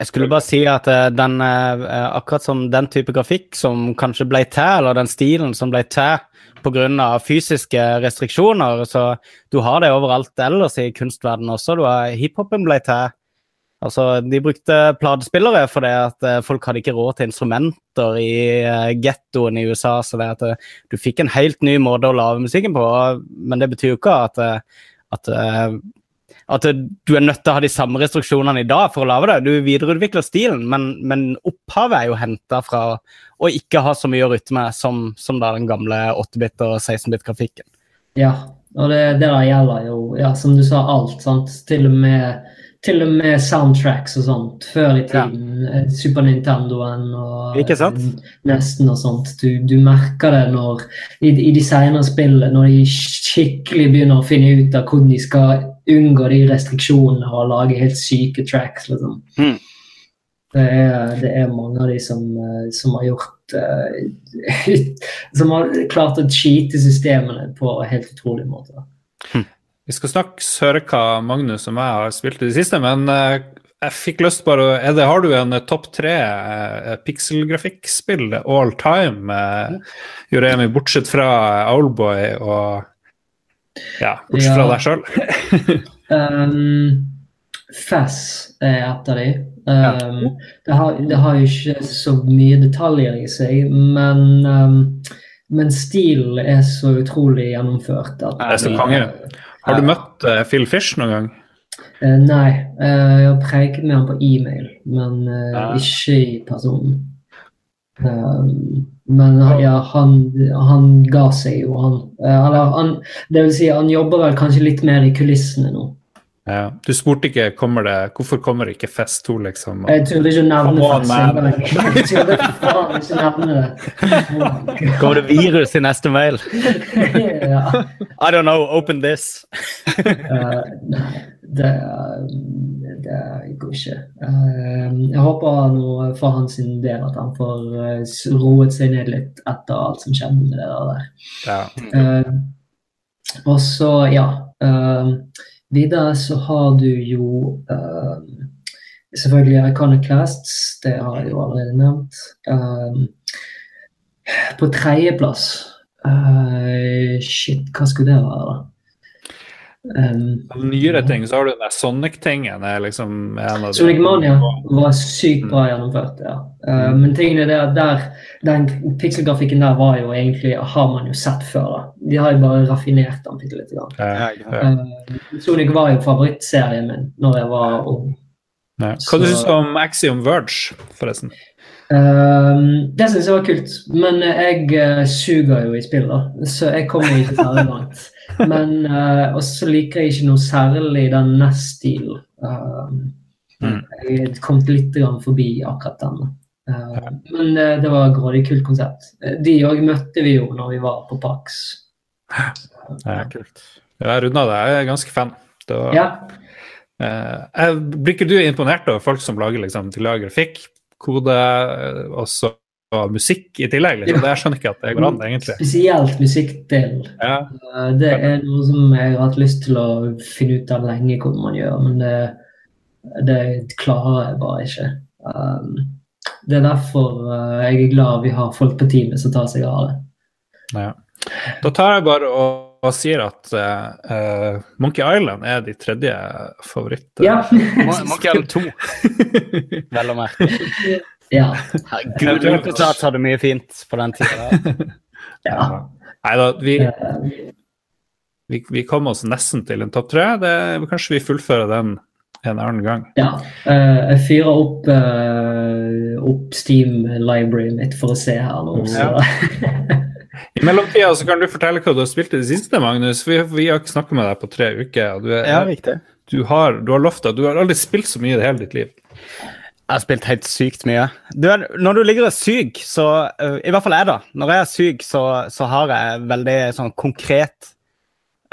jeg skulle bare si at eh, den eh, Akkurat som den type grafikk som kanskje ble til, eller den stilen som ble til pga. fysiske restriksjoner, så du har det overalt ellers i kunstverdenen også. Du har Hiphopen ble til. Altså, De brukte platespillere fordi at eh, folk hadde ikke råd til instrumenter i uh, gettoen i USA. Så det at eh, du fikk en helt ny måte å lage musikken på, men det betyr jo ikke at, at at du er nødt til å ha de samme restriksjonene i dag for å lage det. Du videreutvikler stilen, men, men opphavet er jo henta fra å ikke ha så mye å rytme som, som da den gamle 8-bit- og 16-bit-grafikken. Ja, og det, det der gjelder jo, ja, som du sa, alt. sant? Til og med, til og med soundtracks og sånt. Før i tiden. Ja. Super Nintendoen og eh, Nesten og sånt. Du, du merker det når i, i de senere spillene, når de skikkelig begynner å finne ut av hvordan de skal unngå de restriksjonene og lage helt syke tracks, liksom. Mm. Det er, det er mange av de som, eh, som har gjort uh, <laughs> Som har klart å cheate systemene på helt utrolige måter. Vi skal straks høre hva Magnus og jeg har spilt i det siste, men eh, jeg fikk lyst bare å det, Har du en eh, topp tre uh, pikselgrafikkspill all time, uh, Juremi, bortsett fra Owlboy og Ja, bortsett fra deg sjøl? <laughs> Um, Fass er et av de. Um, det, har, det har ikke så mye detaljer i seg, men, um, men stilen er så utrolig gjennomført. At, Det er så konge. Har du møtt uh, Phil Fish noen gang? Uh, nei, uh, jeg har preget med ham på e-mail, men ikke i personen. Men ja, han, han ga seg jo, han. Eller han Det vil si, han jobber vel kanskje litt mer i kulissene nå. Ja. Du spurte ikke kommer det, hvorfor kommer det ikke Fest 2, liksom? Engang. Jeg turde faen ikke nevne det. <laughs> Kommer det virus i neste mail? <laughs> ja. I don't know, open this. uh, det, det går ikke. Uh, jeg håper nå for hans del at han får eh, roet seg ned litt etter alt som skjedde med det der. Ja. Eh, og så, ja Videre så har du jo eh, selvfølgelig Iconoclasts, det har jeg jo allerede nevnt. Eh, på tredjeplass uh, Shit, hva skulle det være, da? Um, Av nyere ting så har du den der Sonic-tingen. liksom en av de- Sonic Mania var sykt bra gjennomført, ja. Eh, men tingen er det at der, den pikselgrafikken der var jo egentlig har man jo sett før. da. De har jo bare raffinert den bitte litt. Ja, ja. Uh, Sonic var jo favorittserien min når jeg var ung. Ja. Hva du syns du om Axiom Verge, forresten? Um, det syns jeg var kult, men jeg uh, suger jo i spill, da, så jeg kommer ikke særlig langt. Men uh, også liker jeg ikke noe særlig den NES-stilen. Uh, Mm. Jeg kom litt forbi akkurat den. Uh, men det var et grådig kult konsept. De òg møtte vi jo når vi var på Pax. <laughs> Ja, kult. Jeg runda det. Jeg er ganske fan. Det var, Ja. eh, blir ikke du imponert over folk som lager, liksom, de lager grafikk, kode eh, og så og musikk i tillegg? Liksom. Ja. Det jeg skjønner ikke at det går an, egentlig. Spesielt musikkdelen. Ja. Uh, det er noe som jeg har hatt lyst til å finne ut av lenge hvordan man gjør, men det, det klarer jeg bare ikke. Um, det er derfor uh, jeg er glad vi har folk på teamet som tar seg av det. Ja. Da tar jeg bare og, og sier at uh, Monkey Island er de tredje favoritt... Ja. Monkey Island 2, <laughs> vel å merke. <laughs> ja. Herregud, LucasArts hadde mye fint på den tida. <laughs> ja. Nei da, vi, Uh, vi, vi kom oss nesten til en topp tre. Det, kanskje vi fullfører den en annen gang. ja. Uh, jeg fyrer opp, uh, opp Steam-libraryen mitt for å se her nå. Ja. <laughs> I mellomtida så kan du fortelle hva du har spilt i det siste, Magnus. Vi, vi har ikke snakka med deg på tre uker. og Du, er, Ja, du har, du har lovt at du har aldri spilt så mye i hele ditt liv. Jeg har spilt helt sykt mye. Du, når du ligger og er syk, så uh, I hvert fall jeg, da. Når jeg er syk, så, så har jeg veldig sånn konkret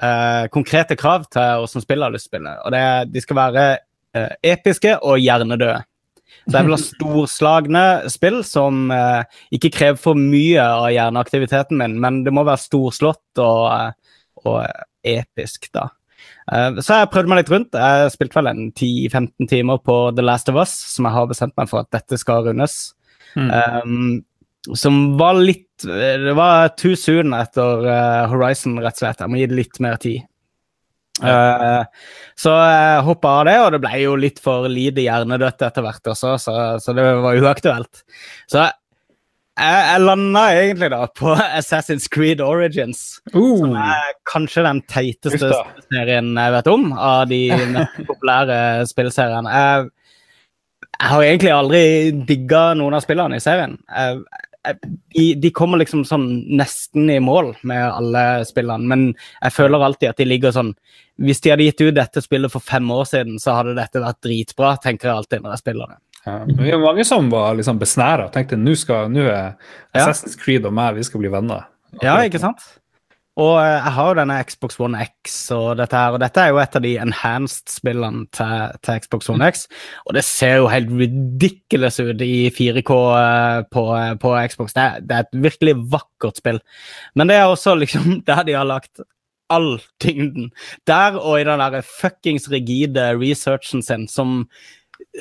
uh, Konkrete krav til hvordan spill jeg har lyst til å spille. Og det, de skal være uh, episke og hjernedøde. Så jeg vil ha <laughs> storslagne spill som ikke krever for mye av hjerneaktiviteten min, men det må være storslått og, og episk, da. Eh, Så jeg prøvde meg litt rundt. Jeg spilte vel en 10-15 timer på The Last of Us, som jeg har bestemt meg for at dette skal rundes. Mm. Um, som var litt Det var too soon etter uh, Horizon, rett og slett. Jeg må gi det litt mer tid. Uh, så jeg hoppa av det, og det ble jo litt for lite hjernedødt etter hvert også, så, så det var uaktuelt. Så jeg, jeg landa egentlig da på <laughs> Assassin's Creed Origins. Som Uh, er kanskje den teiteste serien jeg vet om, av de <laughs> populære spillseriene. Jeg, jeg har egentlig aldri digga noen av spillene i serien. Jeg, de, de kommer liksom sånn nesten i mål med alle spillene, men jeg føler alltid at de ligger sånn Hvis de hadde gitt ut dette spillet for fem år siden, så hadde dette vært dritbra, tenker jeg alltid når jeg spiller det. Ja. Vi er mange som var liksom besnæra og tenkte nå skal nå er. Assassin's Creed og meg, vi skal bli venner. Ja, ikke sant? Og eh, jeg har jo denne Xbox One X, og dette her, og dette er jo et av de enhanced-spillene til, til Xbox One X. Og det ser jo helt ridiculous ut i 4K eh, på, på Xbox. Det er, det er et virkelig vakkert spill. Men det er også liksom <laughs> der de har lagt all tyngden. Der og i den der fuckings rigide researchen sin som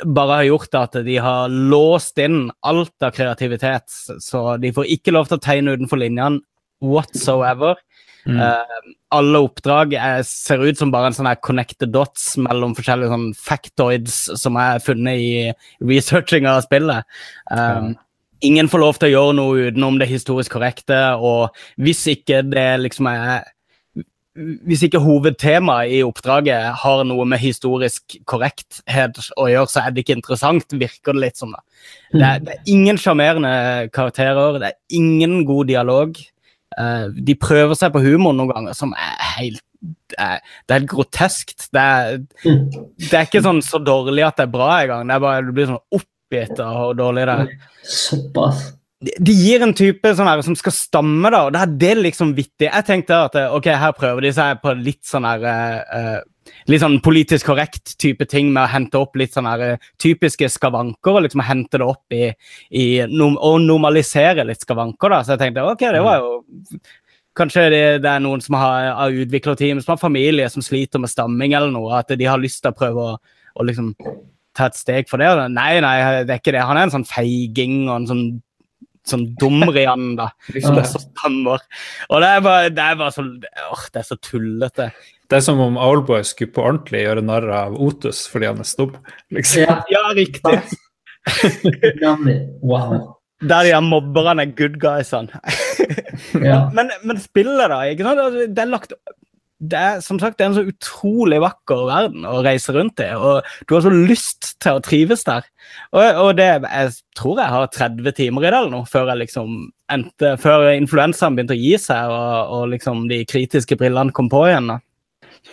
bare har gjort at de har låst inn alt av kreativitet, så de får ikke lov til å tegne utenfor linjene whatsoever. Mm. Uh, alle oppdrag er, ser ut som bare en sånn her connected dots mellom forskjellige sånn factoids som er funnet i researching av spillet. Um, Ingen får lov til å gjøre noe utenom det historisk korrekte, og hvis ikke det liksom er hvis ikke hovedtemaet i oppdraget har noe med historisk korrekthet å gjøre, så er det ikke interessant, virker det litt som. da. Det er, det er ingen sjarmerende karakterer, det er ingen god dialog. Uh, de prøver seg på humor noen ganger som er helt Det er, det er helt groteskt. Det er, det er ikke sånn så dårlig at det er bra engang. Det er bare, du blir sånn oppgitt av dårlig det Såpass. De gir en type sånn her som skal stamme, da, og det er det liksom vittig. Jeg tenkte at eh, ok, her prøver de seg på litt sånn her eh, Litt sånn politisk korrekt type ting med å hente opp litt sånn her, typiske skavanker og liksom hente det opp i, i Og normalisere litt skavanker, da. Så jeg tenkte ok, det var jo Kanskje det, det er noen som har, har utviklerteam, som har familie som sliter med stamming eller noe, at de har lyst til å prøve å, å liksom ta et steg for det. Nei, nei, det er ikke det. Han er en sånn feiging og en sånn sånn dumrian, da. <laughs> Liksom er så stammer. Og det er bare, det er bare så åh, Det er så tullete. Det er som om Owlboy skulle på ordentlig gjøre narr av Otus fordi han er stum. Liksom. Ja, Ja, riktig. <laughs> Wow. Der de her mobberne er good guysene. Ja. <laughs> Men, men spillet, da. ikke sant? Altså, Det er lagt det er som sagt det er en så utrolig vakker verden å reise rundt i, og du har så lyst til å trives der. Og, og det, jeg tror jeg har 30 timer i det eller noe, før liksom endte, før influensaen begynte å gi seg, og, og liksom de kritiske brillene kom på igjen. da.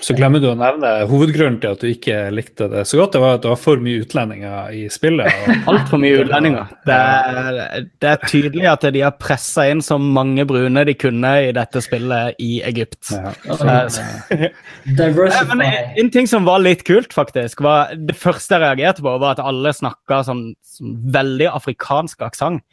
Så glemmer du å nevne hovedgrunnen til at du ikke likte det så godt. Det var at det var for mye utlendinger i spillet. Og <laughs> Altfor mye utlendinger. Det er, det er tydelig at de har pressa inn så mange brune de kunne i dette spillet i Egypt. ja. Så- <laughs> men en, en ting som var litt kult, faktisk, var det første jeg reagerte på, var at alle snakka sånn, sånn veldig afrikansk aksent.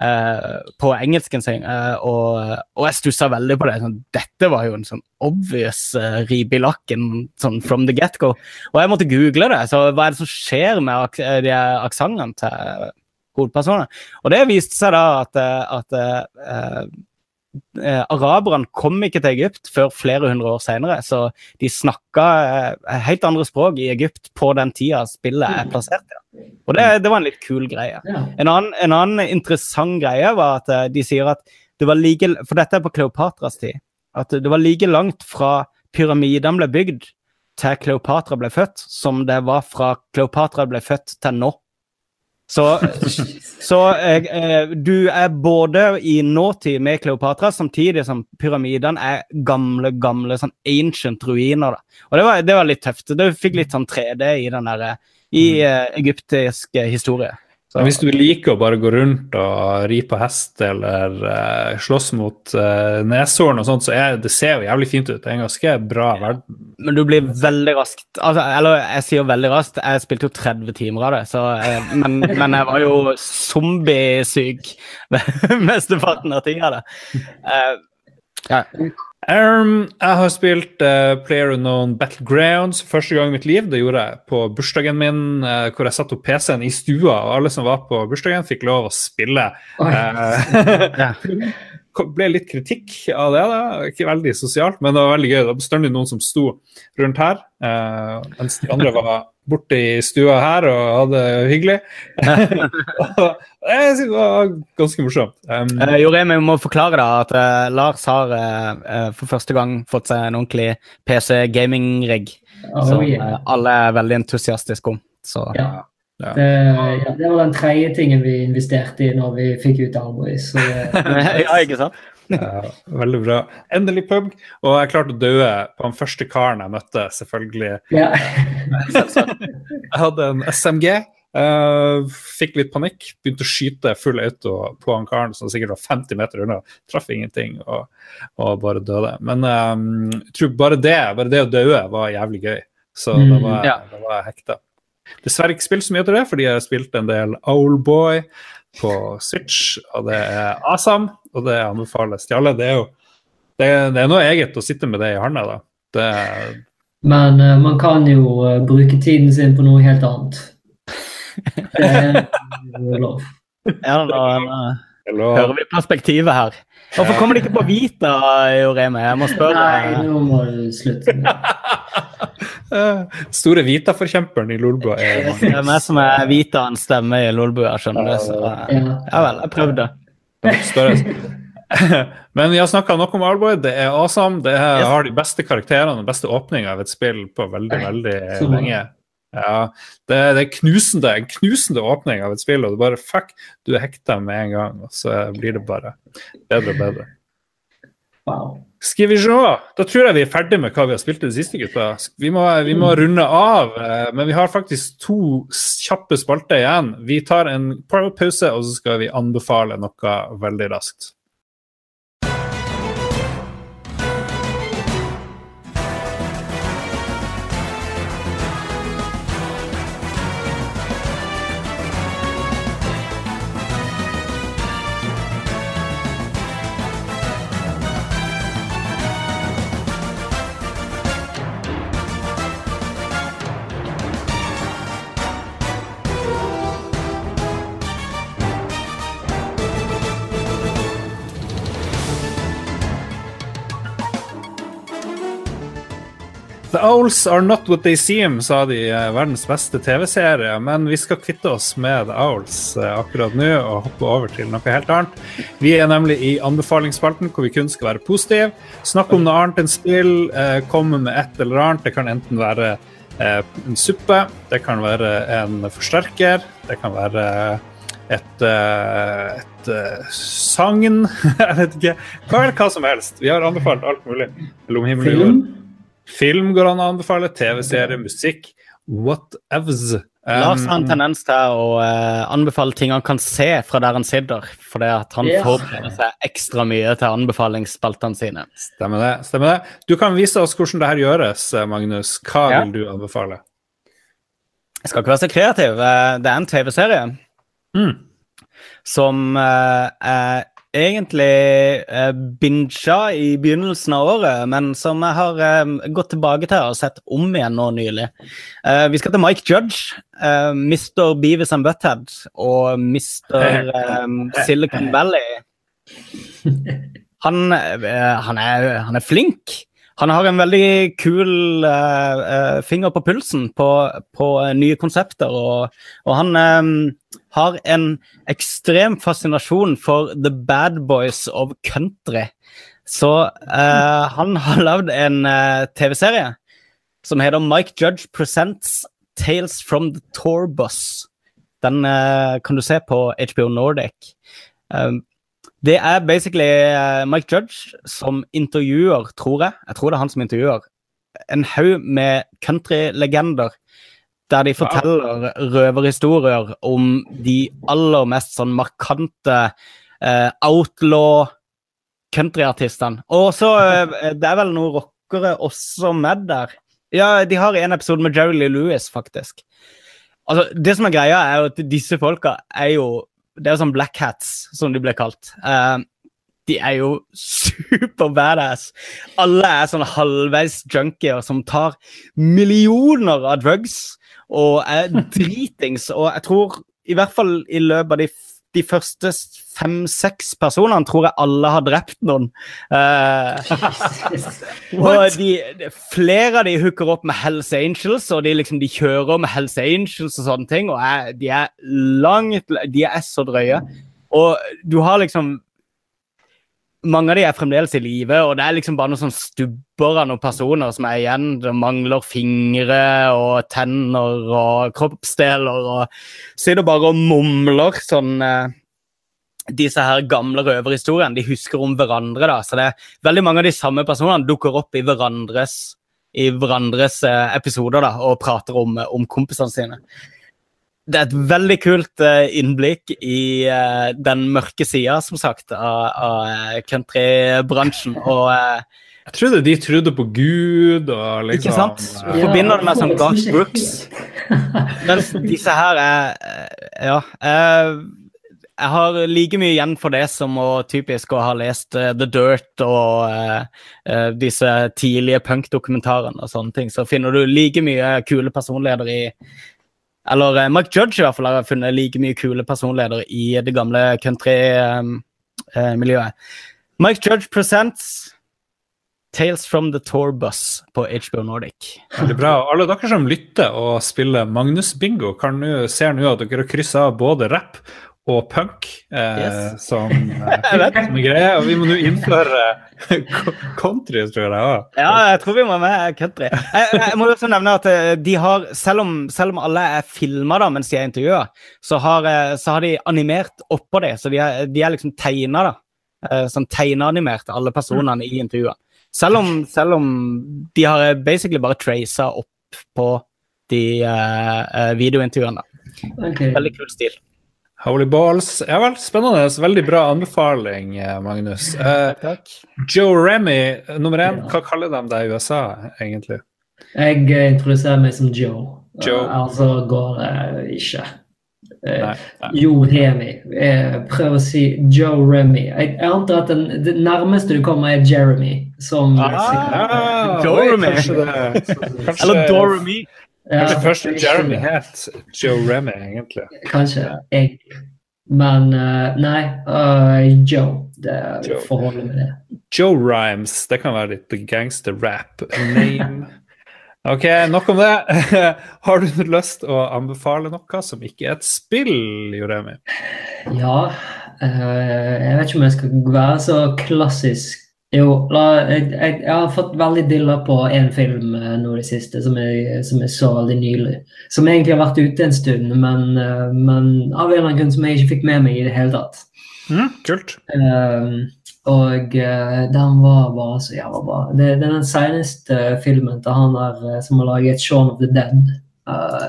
Eh, på engelsken sin, eh, og, og jeg stussa veldig på det. Sånn, dette var jo en sånn obvious uh, ripe i lakken sånn from the get-go. Og jeg måtte google det. så Hva er det som skjer med ak de aksentene til hovedpersonene? Og det viste seg da at, at uh, eh, araberne kom ikke til Egypt før flere hundre år senere, så de snakka eh, helt andre språk i Egypt på den tida spillet er plassert. Ja. Og det, det, var en litt kul greie. En annen, en annen, interessant greie var at eh, de sier at det var like For dette er på Kleopatras tid. At det var like langt fra pyramidene ble bygd til Kleopatra ble født, som det var fra Kleopatra ble født til nå. Så, så eh, eh, du er både i nåtid med Kleopatra, samtidig som pyramidene er gamle, gamle sånn ancient ruiner. Da. Og det var, det var, litt tøft. Du fikk litt sånn 3D i den der, i eh, egyptisk historie. Så. Hvis du liker å bare gå rundt og ri på hest eller uh, slåss mot uh, neshorn og sånt, så er, det ser jo jævlig fint ut. Det er en ganske bra verden. Men du blir veldig raskt altså, Eller jeg sier veldig raskt, jeg spilte jo 30 timer av det, så, uh, men, men, jeg var jo zombiesyk <laughs> mesteparten av tida. Uh, ja. Um, jeg har spilt uh, Player Unknown Battlegrounds første gang i mitt liv. Det gjorde jeg på bursdagen min, uh, hvor jeg satte opp PC-en i stua, og alle som var på bursdagen, fikk lov å spille. Uh, <laughs> ble litt kritikk av det. da, Ikke veldig sosialt, men det var veldig gøy. Det var bestandig noen som sto rundt her, mens de andre var borte i stua her og hadde det hyggelig. <laughs> det var ganske morsomt. Um, uh, Jorim, vi må forklare da at uh, Lars har uh, for første gang fått seg en ordentlig PC gaming-rigg. Oh, som yeah. alle er veldig entusiastiske om. Så. Ja. Ja. Det, ja, det, var den tredje tingen vi investerte i når vi fikk ut Albois. <laughs> ja, ikke sant? Ja, veldig bra. Endelig pub. Og jeg klarte å dø på den første karen jeg møtte, selvfølgelig. Ja. <laughs> jeg hadde en SMG. Uh, eh, fikk litt panikk, begynte å skyte full auto på han karen som sikkert var 50 meter unna. Traff ingenting og, og bare døde. Men um, jeg tror bare det, bare det å dø var jævlig gøy. Så mm, da var, ja. var jeg hekta. Dessverre ikke spilt så mye til det, fordi jeg har spilt en del Owlboy på Switch, og det er awesome og det anbefales til alle. Det er jo det, det er noe eget å sitte med det i hånda, da. Det, Men uh, man kan jo uh, bruke tiden sin på noe helt annet. <laughs> Det er lov. Ja, da uh, hører vi perspektivet her. Hvorfor kommer de ikke på Vita, Joreme? Jeg må spørre. Nei, nå må du slutte. <laughs> Store Vita-forkjemperen i Lolbua er Det er meg som er Vitaens stemme i Lolbua, skjønner du. Så ja vel, jeg prøvde. <laughs> Men vi har snakka nok om Alboy. Det er awesome. Det er, har de beste karakterene og beste åpninga av et spill på veldig, veldig lenge. Ja, det, det, er knusende, en knusende åpning av et spill, og du bare fuck, du er hekta med en gang. Og så blir det bare bedre og bedre. Wow. Skal vi se. Da tror jeg vi er ferdig med hva vi har spilt i det siste, gutta. Vi må, vi må runde av, eh, men vi har faktisk to kjappe spalter igjen. Vi tar en pause, og så skal vi anbefale noe veldig raskt. Owls are not what they seem, sa de i verdens beste TV-serie. Men vi skal kvitte oss med The Owls eh, akkurat nå og hoppe over til noe helt annet. Vi er nemlig i anbefalingsspalten hvor vi kun skal være positive. Snakke om noe annet enn spill, eh, komme med et eller annet. Det kan enten være eh, en suppe, det kan være en forsterker, det kan være et, et, et sagn <laughs> Jeg vet ikke. Hva, hva som helst. Vi har anbefalt alt mulig. Mellom himmel og jord. Film går an å anbefale, TV-serie, musikk, whatevs. Um, Lars har en tendens til å uh, anbefale ting han kan se fra der han sitter. Fordi at han yeah. forbereder seg ekstra mye til anbefalingsspaltene sine. Stemmer det. stemmer det. Du kan vise oss hvordan det her gjøres, eh, Magnus. Hva ja. vil du anbefale? Jeg skal ikke være så kreativ. Eh, det er en TV-serie. Mm. som uh, er egentlig eh, binga i begynnelsen av året, men som jeg har eh, gått tilbake til og sett om igjen nå nylig. Eh, vi skal til Mike Judge, eh, Mr. Beavis and Butthead og Mr. Um, <laughs> Silicon Valley. Han, uh, han, er, han er flink. Han har en veldig kul finger på pulsen på, på nye konsepter, og, og han um, har en ekstrem fascinasjon for the bad boys of country. Så uh, han har lagd en uh, TV-serie som heter Mike Judge Presents Tales from the Tour Bus. Den uh, kan du se på HBO Nordic. Det er basically Mike Judge som intervjuer, tror jeg, jeg tror det er han som intervjuer, en haug med countrylegender der de forteller røverhistorier om de aller mest sånn markante uh, outlaw countryartistene. Og så uh, Det er vel noen rockere også med der. Ja, de har en episode med Jerry Lee Lewis, faktisk. Altså, Det som er greia, er jo at disse folka er jo Det er jo sånn black hats, som de ble kalt. Uh, de er jo super badass. Alle er sånn halvveis junkier som tar millioner av drugs og er dritings. Og jeg tror i hvert fall i løpet av de, de første fem-seks personene tror jeg alle har drept noen. <laughs> Uh, de, flere av de hooker opp med Hells Angels, og de, liksom, de kjører med Hells Angels og sånne ting. Og er, de er langt De er så drøye. Og du har liksom mange av de er fremdeles i live, og det er liksom bare noen sånn stubber av noen personer som er igjen. Det mangler fingre og tenner og kroppsdeler og sitter bare og mumler sånn eh, Disse her gamle røverhistoriene de husker om hverandre. da, så det er Veldig mange av de samme personene dukker opp i hverandres, i hverandres eh, episoder da, og prater om, om kompisene sine det er et veldig kult uh, innblikk i uh, den mørke sida, som sagt, av, av eh, countrybransjen. Og uh, Jeg trodde de trodde på Gud og liksom Ikke sant? Du forbinder det med sånn Garth <laughs> Brooks. Mens disse her er Ja. jeg har like mye igjen for det som å typisk å ha lest The Dirt og disse tidlige punkdokumentarene og sånne ting. Så finner du like mye kule personligheter i eller uh, Mike Judge i hvert fall har funnet like mye kule personligheter i det gamle country-miljøet. Um, uh, Mike Judge presents Tales from the Tour Bus på HBO Nordic. Veldig bra. Alle dere som lytter og spiller Magnus Bingo, kan nu, ser nå at dere har kryssa av både rapp og punk eh, yes. som, eh, <laughs> som greie. Og vi må nå innføre country, tror jeg. Også. Ja, jeg tror vi må med country. Jeg, jeg må også nevne at eh, de har, selv om, selv om alle er filma mens de er intervjua, så, eh, så, har de animert oppå det. Så de er, de er liksom tegna, da. Sånn tegneanimert, alle personene i intervjuet. Selv om, selv om de har basically bare traca opp på de uh, videointervjuene. Okay. Veldig kul stil. Holy balls. Ja vel, spennende. Veldig bra anbefaling, eh, Magnus. <laughs> Uh, Joe Remy, nummer én, hva kaller de deg i USA, egentlig? Jeg introduserer meg som Joe. Joe. Uh, altså går det uh, ikke. Nei, nei. Jo Remy. prøv å si Joe Remy. Jeg, antar at den, det nærmeste du kommer, er Jeremy. Som ah, Joe Remy. <laughs> Eller Doremy. Kanskje ja, først Jeremy het Joe Remy, egentlig. Kanskje. Jeg. Men uh, nei, uh, Joe. Det Joe. forholdet med det. Joe Rhymes. Det kan være litt gangster-rap name. Ok, nok om det. <laughs> Har du lyst å anbefale noe som ikke er et spill, Joremi? Ja. Uh, jeg vet ikke om jeg skal være så klassisk jo, la, jeg, jeg, jeg, har fått veldig dilla på én film uh, nå i det siste, som jeg, som jeg, så veldig nylig. Som egentlig har vært ute en stund, men, uh, men av en eller annen grunn som jeg ikke fikk med meg i det hele tatt. Mm, kult. Uh, og den var bare så jævla bra. Det, det er den seneste filmen til han der som har laget 'Shaun of the Dead',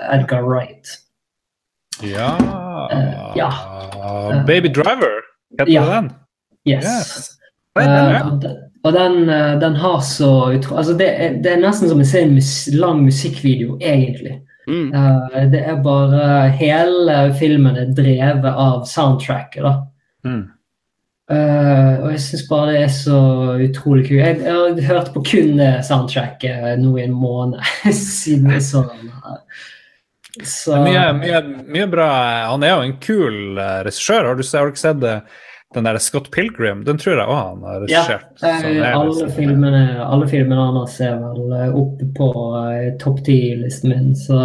Edgar Wright. Ja, ja. Baby Driver, heter ja. den? Yes. yes. Uh, og den, uh, den, har så altså det er, det, er nesten som å se en mus lang musikkvideo, egentlig. Mm. Uh, det er bare Hele filmen er drevet av soundtracket, da. Mm. Uh, og jeg syns bare det er så utrolig kult. Jeg, jeg har hørt på kun det soundtracket nå i en måned <laughs> siden jeg så den. her. Så Mye, mye, mye bra. Han er jo en kul regissør. Har du, har du ikke sett det, den der Scott Pilgrim? Den tror jeg òg han har regissert. Ja, alle, liksom- filmene, alle filmene hans er vel eh, oppe på uh, topp ti-listen min. Så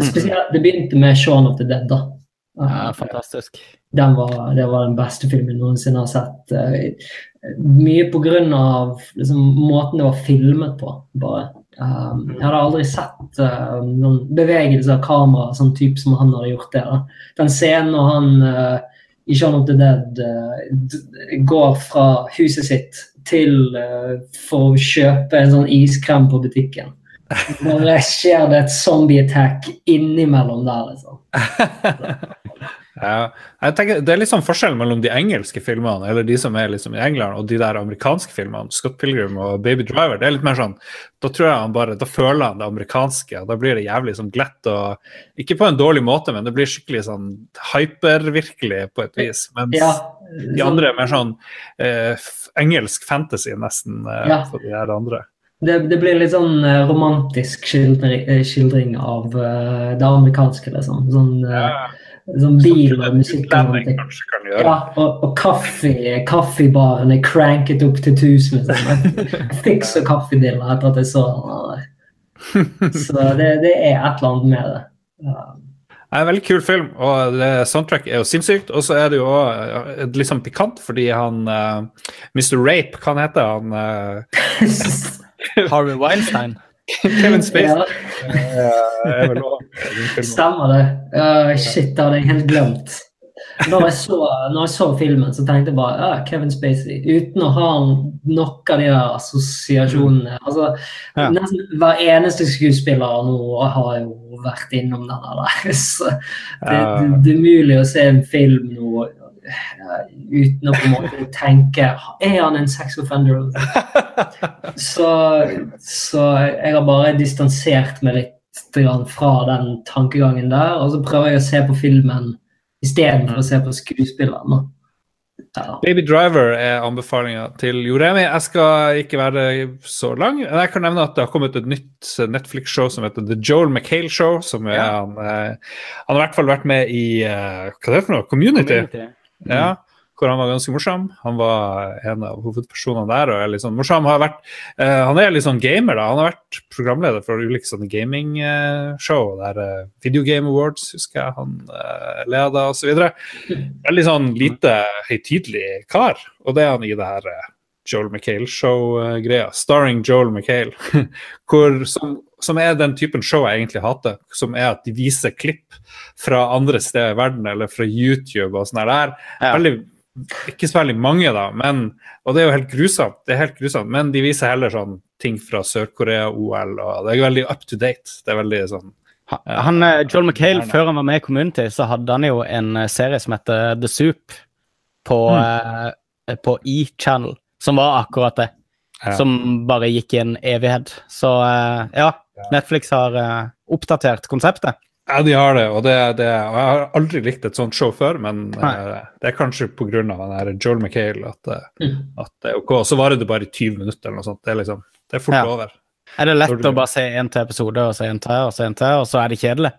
spesielt, Det begynte med Shaun of the Dead. da. Ja, Eh, fantastisk. den var, det var den beste filmen jeg noensinne har sett. Uh, mye på grunn av liksom, måten det var filmet på, bare. Um, jeg hadde aldri sett uh, noen bevegelse av kamera sånn type som han hadde gjort det. da. Den scenen når han i Shaun of the Dead eh, går fra huset sitt til eh, for å kjøpe en sånn iskrem på butikken. <laughs> Bare skjer det et zombie-attack innimellom der, liksom. <laughs> Ja. Jeg tenker, det er litt sånn forskjell mellom de engelske filmene eller de som er liksom i England, og de der amerikanske filmene. Scott Pilgrim og Baby Driver. det er litt mer sånn, Da tror jeg han bare, da føler han det amerikanske. og Da blir det jævlig sånn glatt og Ikke på en dårlig måte, men det blir skikkelig sånn hypervirkelig på et vis. Mens Ja, de andre er mer sånn eh, engelsk fantasy, nesten, eh, Ja. for de her andre. Det, det blir litt sånn eh, romantisk skildring, eh, skildring av uh, det amerikanske, liksom. Sånn, eh, sånn bil og musikk og. Ja, og, og kaffe, kaffebaren er cranket opp til tusen. Liksom. <laughs> Jeg fikser kaffedilla etter at jeg så den. Så det, det er et eller annet med det. Ja. Det er en veldig kul film, og det, soundtrack er jo sinnssykt. Og så er det jo også, eh, litt sånn pikant, fordi han uh, Mr. Rape, hva han heter han? Uh, <laughs> Harvey Weinstein. Kevin Spacey. Ja, eh, er stemmer det. Uh, shit, det hadde jeg helt glemt. Når jeg, så, når jeg så filmen, så tenkte jeg bare ja, Kevin Spacey. Uten å ha noen av de der assosiasjonene. Altså, Ja. Nesten hver eneste skuespiller nå har jo vært innom den der. <laughs> Så det, det, det er umulig å se en film nå uten å på en måte tenke Er han en sex offender? Så, så jeg har bare distansert meg litt fra den tankegangen der, og så prøver jeg å se på filmen istedenfor å se på skuespilleren. Ja. Baby Driver er anbefalinga til Joremi. Jeg skal ikke være så lang. men Jeg kan nevne at det har kommet et nytt Netflix-show som heter The Joel McHale Show. som er, Ja. han, eh, han har i hvert fall vært med i eh, hva det er for noe? Community. Ja, hvor han var ganske morsom. Han var en av hovedpersonene der og er litt sånn morsom. Har vært, uh, han er litt sånn gamer, da. Han har vært programleder for ulike sånne gamingshow. der uh, Video Game Awards husker jeg han uh, leda, osv. Veldig sånn lite høytidelig kar. Og det er han i det her eh, Joel McHale-show-greia. Starring Joel McHale. <laughs> hvor, som, som er den typen show jeg egentlig hater. Som er at de viser klipp fra andre steder i verden, eller fra YouTube og sånn der. Ja. Veldig, ikke så veldig mange, da, men, og det er jo helt grusomt, det er helt grusomt, men de viser heller sånn ting fra Sør-Korea-OL, og det er veldig up to date. Det er veldig sånn Ha- Han, eh, Joel McHale, før han var med i Community, så hadde han jo en eh, serie som heter The Soup på, eh, på E-Channel, som var akkurat det. Ja. Som bare gikk i en evighet. Så eh, ja, Netflix har uh, oppdatert konseptet. Ja, de har det, og det, det og Jeg har aldri likt et sånt show før, men eh, det er kanskje pga. Joel McHale at, eh, Mm. at det er ok. Og så varer det bare i 20 minutter eller noe sånt. Det er liksom, det er fort Ja. over. Er det lett du- å bare se en til episode, og så en til, og så en til, og så er det kjedelig?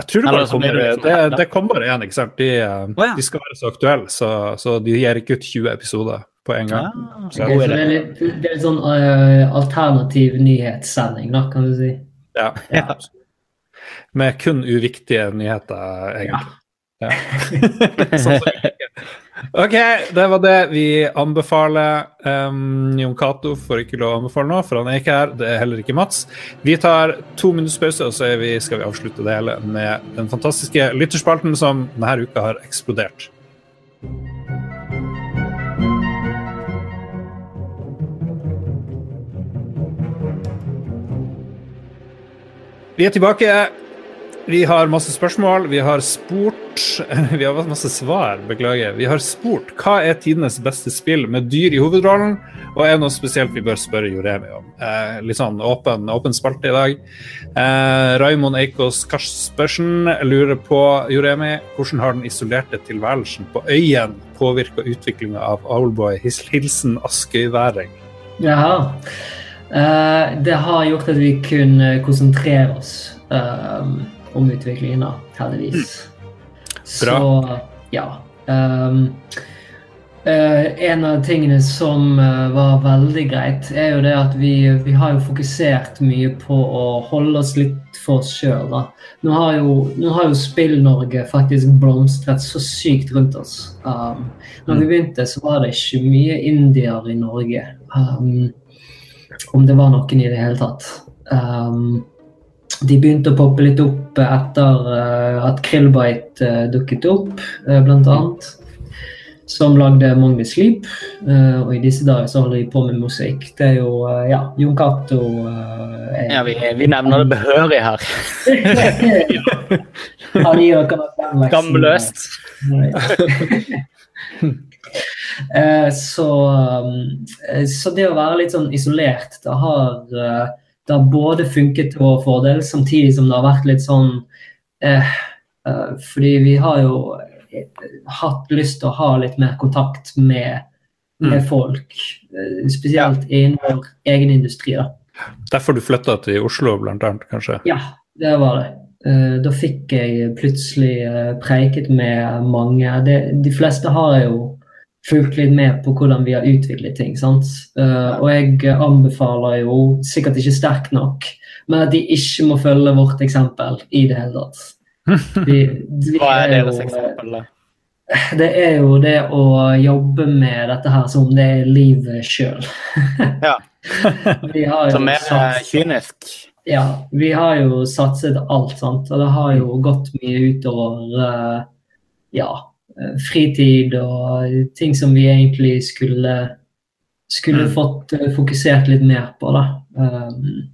Jeg tror det bare kommer, det liksom det, det kommer bare én, ikke sant. De, oh, ja. de skal være så aktuelle, så, så de gir ikke ut 20 episoder på en gang. Ja, Så okay, så det er litt, det er litt sånn uh, alternativ nyhetssending, da, kan du si. Ja. Ja. <laughs> Med kun uviktige nyheter, egentlig. Ja. <laughs> sånn. OK, det var det vi anbefaler. Um, Jon Cato får ikke lov å anbefale noe, for han er ikke her. Det er heller ikke Mats. Vi tar to minutters pause, og så er vi, skal vi avslutte det hele med den fantastiske lytterspalten som denne uka har eksplodert. Vi er tilbake. Vi har masse spørsmål. Vi har spurt <laughs> Vi har masse svar, beklager. Vi har spurt hva er tidenes beste spill med dyr i hovedrollen, og er noe spesielt vi bør spørre Joremi om. Eh, litt sånn åpen, åpen spalte i dag. Eh, Raymond Eikås Kaspersen lurer på, Joremi, hvordan har den isolerte tilværelsen på øyen påvirka utviklinga av Owlboy? Hilsen Askøyværing. Ja. Eh, det har gjort at vi kunne konsentrere oss eh, om utviklingen, da, heldigvis. Bra. Så ja. Um, uh, en av tingene som uh, var veldig greit, er jo det at vi, vi har jo fokusert mye på å holde oss litt for oss sjøl. Nå har jo, nå har jo Spill-Norge faktisk blomstret så sykt rundt oss. Um, når vi begynte, så var det ikke mye indier i Norge. Um, om det var noen i det hele tatt. Um, de begynte å poppe litt opp etter uh, at Krillbite uh, dukket opp, uh, annet. Som lagde Magni Sleep. Uh, og i disse dager så holder de på med musikk. Det er jo eh, Ja, Jon Cato er Ja, vi, vi nevner det behørig her. <laughs> Han <laughs> Eh, så, eh, så det å være litt sånn isolert, det har, eh, det har både funket til vår fordel, samtidig som det har vært litt sånn eh, Fordi vi har jo hatt lyst til å ha litt mer kontakt med, med folk. Spesielt innenfor egen industri. da. Derfor du flytta til Oslo, blant annet, kanskje? Ja, det var det. Da fikk jeg plutselig preiket med mange. De, de fleste har jeg jo fulgt litt med på hvordan vi har utviklet ting. sant? Uh, Og jeg anbefaler jo, sikkert ikke sterkt nok, men at de ikke må følge vårt eksempel i det hele tatt. <laughs> De, de Hva er deres eksempel? da? Det er jo det å jobbe med dette her som det er livet sjøl. <laughs> Ja. vi har jo Som er satset, kynisk. ja, vi har jo satset alt, sant. Og det har jo gått mye utover uh, ja, eh, fritid og ting som vi egentlig skulle skulle Mm. fått eh, fokusert litt mer på, da. Um,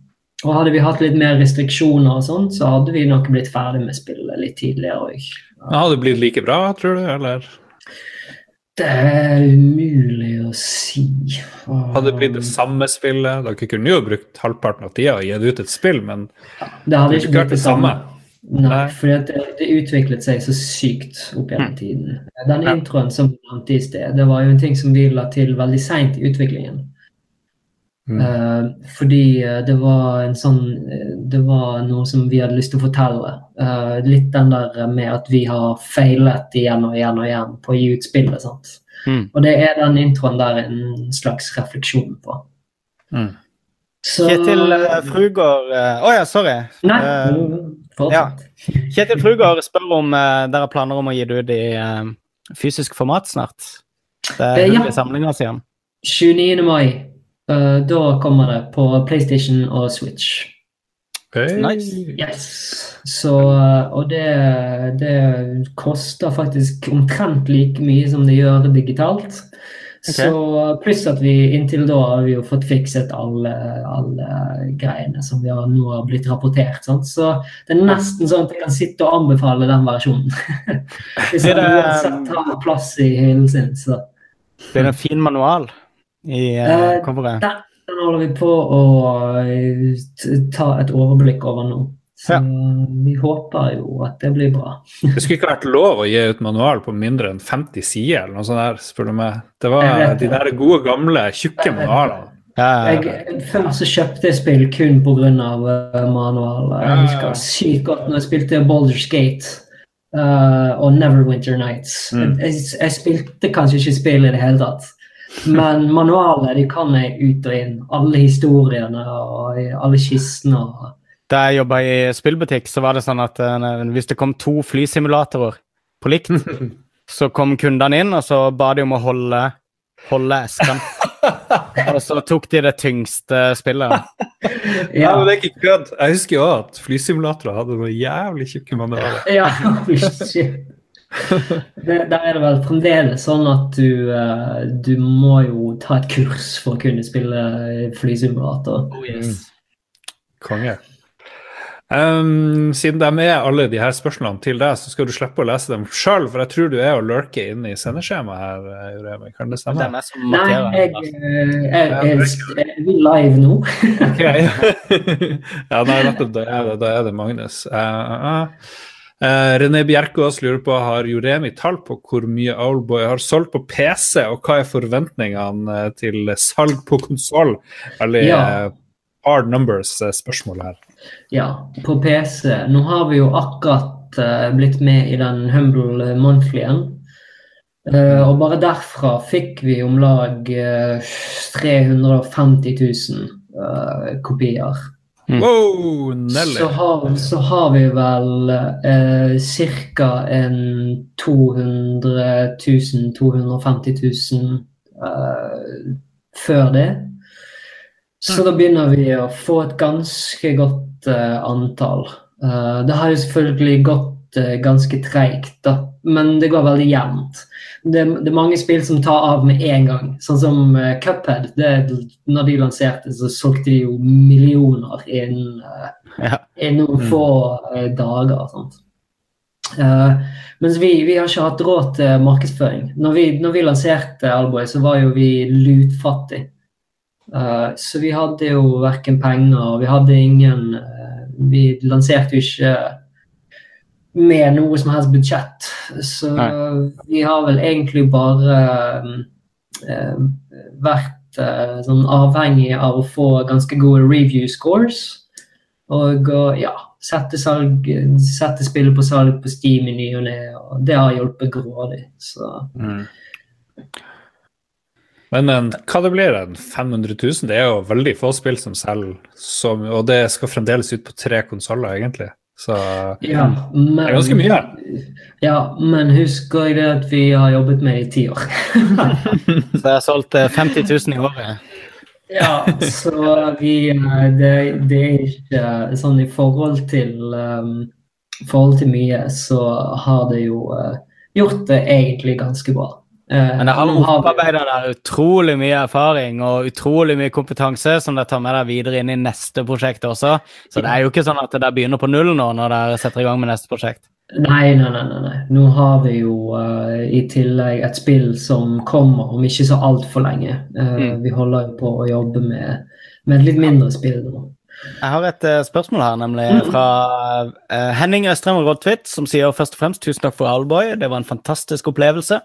og hadde vi hatt litt mer restriksjoner og sånn, så hadde vi nok blitt ferdig med spillet litt tidligere òg. Hadde det blitt like bra, tror du? Eller Det er umulig å si. hadde det blitt det samme spillet? Dere kunne jo brukt halvparten av tida og gitt ut et spill, men Det hadde ikke blitt det samme. Nei, Nei. for det, det utviklet seg så sykt opp gjennom tiden. Den Ja. introen som vi nevnte i sted, det var jo en ting som vi la til veldig seint i utviklingen. Mm. Uh, fordi eh, det var en sånn eh, Det var noe som vi hadde lyst til å fortelle. Uh, litt den der med at vi har feilet igjen og igjen og igjen på å gi ut spillet. Mm. Og det er den introen der en slags refleksjon på. Mm. Så Kjetil Frugård eh, oh, ja, sorry. Nei, eh, fortsett. Kjetil Frugård spør om uh, dere har planer om å gi det ut i uh, fysisk format snart. Det Eh, er ja. samlinger, sier han. 29. mai. Uh, da kommer det på PlayStation og Switch. Hey. Nice. Yes. Så, eh, og det, det koster faktisk omtrent like mye som det gjør digitalt. Så Pluss at vi inntil da har vi jo fått fikset alle, alle greiene som vi har, nå har blitt rapportert. Sant? Så det er nesten sånn at jeg kan sitte og anbefale den versjonen. <laughs> Hvis det- uansett har plass i hyllen sin, så det en fin manual i eh, Eh, coveret? Den, holder vi på å eh, ta et overblikk over nå. Så Ja. vi håper jo at det blir bra. <laughs> Det skulle ikke vært lov å gi ut manual på mindre enn 50 sider, eller noe sånt der, spør du meg. Det var de der gode, gamle, tjukke manualene. Jeg, før så kjøpte jeg spill kun pga. Uh, manual. Jeg husker sykt godt når jeg spilte boulder Gate uh, og Neverwinter Nights. Mm. Jeg, jeg spilte kanskje ikke spill i det hele tatt. Men <laughs> manualet de kan jeg ut og inn. Alle historiene og alle kistene. og Da jeg jobba i spillbutikk, så var det sånn at eh, hvis det kom to flysimulatorer på likt, <laughs> så kom kundene inn, og så ba de om å holde, holde esken. <laughs> og så tok de det tyngste spillet. Ja, men det er ikke kødd. Jeg husker jo at flysimulatorer hadde noen jævlig tjukke manualer. Ja, <laughs> shit. Det, der er det vel fremdeles sånn at du, eh, du må jo ta et kurs for å kunne spille flysimulator. Konge. Um, siden de er alle de her spørsmålene til deg, så skal du slippe å lese dem sjøl, for jeg tror du er og lurke inne i sendeskjemaet her. eh, Juremi. Kan det Det stemme? er meg som Nei, jeg, eh, jeg, jeg, er vi live nå? Ok. <laughs> ja, nei, nettopp. Da er det, da er det Magnus. Uh, uh, uh, René Bjerkås lurer på har Juremi tall på hvor mye Owlboy har solgt på PC, og hva er forventningene eh, til salg på konsoll? Veldig Ja. hard numbers-spørsmål her. Ja, på PC. Nå har vi jo akkurat uh, blitt med i den Humble Monthly-en. Eh, og bare derfra fikk vi om lag uh, 350 000 eh, kopier. Mm. Wow, Nelly! Så har, så har vi vel eh, ca. en 200 000-250 000 eh, før det. Så da begynner vi å få et ganske godt uh, antall. Uh, det har jo selvfølgelig gått uh, ganske treigt, da, men det går veldig jevnt. Det, det er mange spill som tar av med en gang, sånn som uh, Cuphead. Det, når de lanserte, så solgte de jo millioner innen Ja. noen Mm. få dager. sånt. Uh, mens vi, vi har ikke hatt råd til markedsføring. Når vi, når vi lanserte Alboy, så var jo vi lutfattige. Eh, så vi hadde jo verken penger, vi hadde ingen eh, Vi lanserte jo ikke med noe som helst budsjett. Så vi har vel egentlig bare uh, vært sånn avhengig av å få ganske gode review scores. Og ja, sette, salg, sette spillet på salg på Steam i ny og ne. Og det har hjulpet grådig. Så Mm. Men en, hva det blir en 500 000? Det er jo veldig få spill som selger, som, og det skal fremdeles ut på tre konsoller, egentlig. Så ja, men det er ganske mye. Ja, men husk også det at vi har jobbet med det i ti år. <laughs> Så jeg har solgt eh, 50 000 i året. Ja, så vi eh, det, det er ikke sånn i forhold til um, forhold til mye, så har det jo uh, gjort det egentlig ganske bra. Eh, Men dere har opparbeida der utrolig mye erfaring og utrolig mye kompetanse som dere tar med dere videre inn i neste prosjekt også. Så det er jo ikke sånn at dere begynner på null nå når dere setter i gang med neste prosjekt. Nei, nei, nei. nei. Nå har vi jo uh, i tillegg et spill som kommer om ikke så altfor lenge. Uh, Mm. Vi holder jo på å jobbe med, med et litt mindre spill nå. Jeg har et uh, spørsmål her, nemlig fra eh, Henning Østrem Rodtvedt, som sier først og fremst tusen takk for Allboy. Det var en fantastisk opplevelse.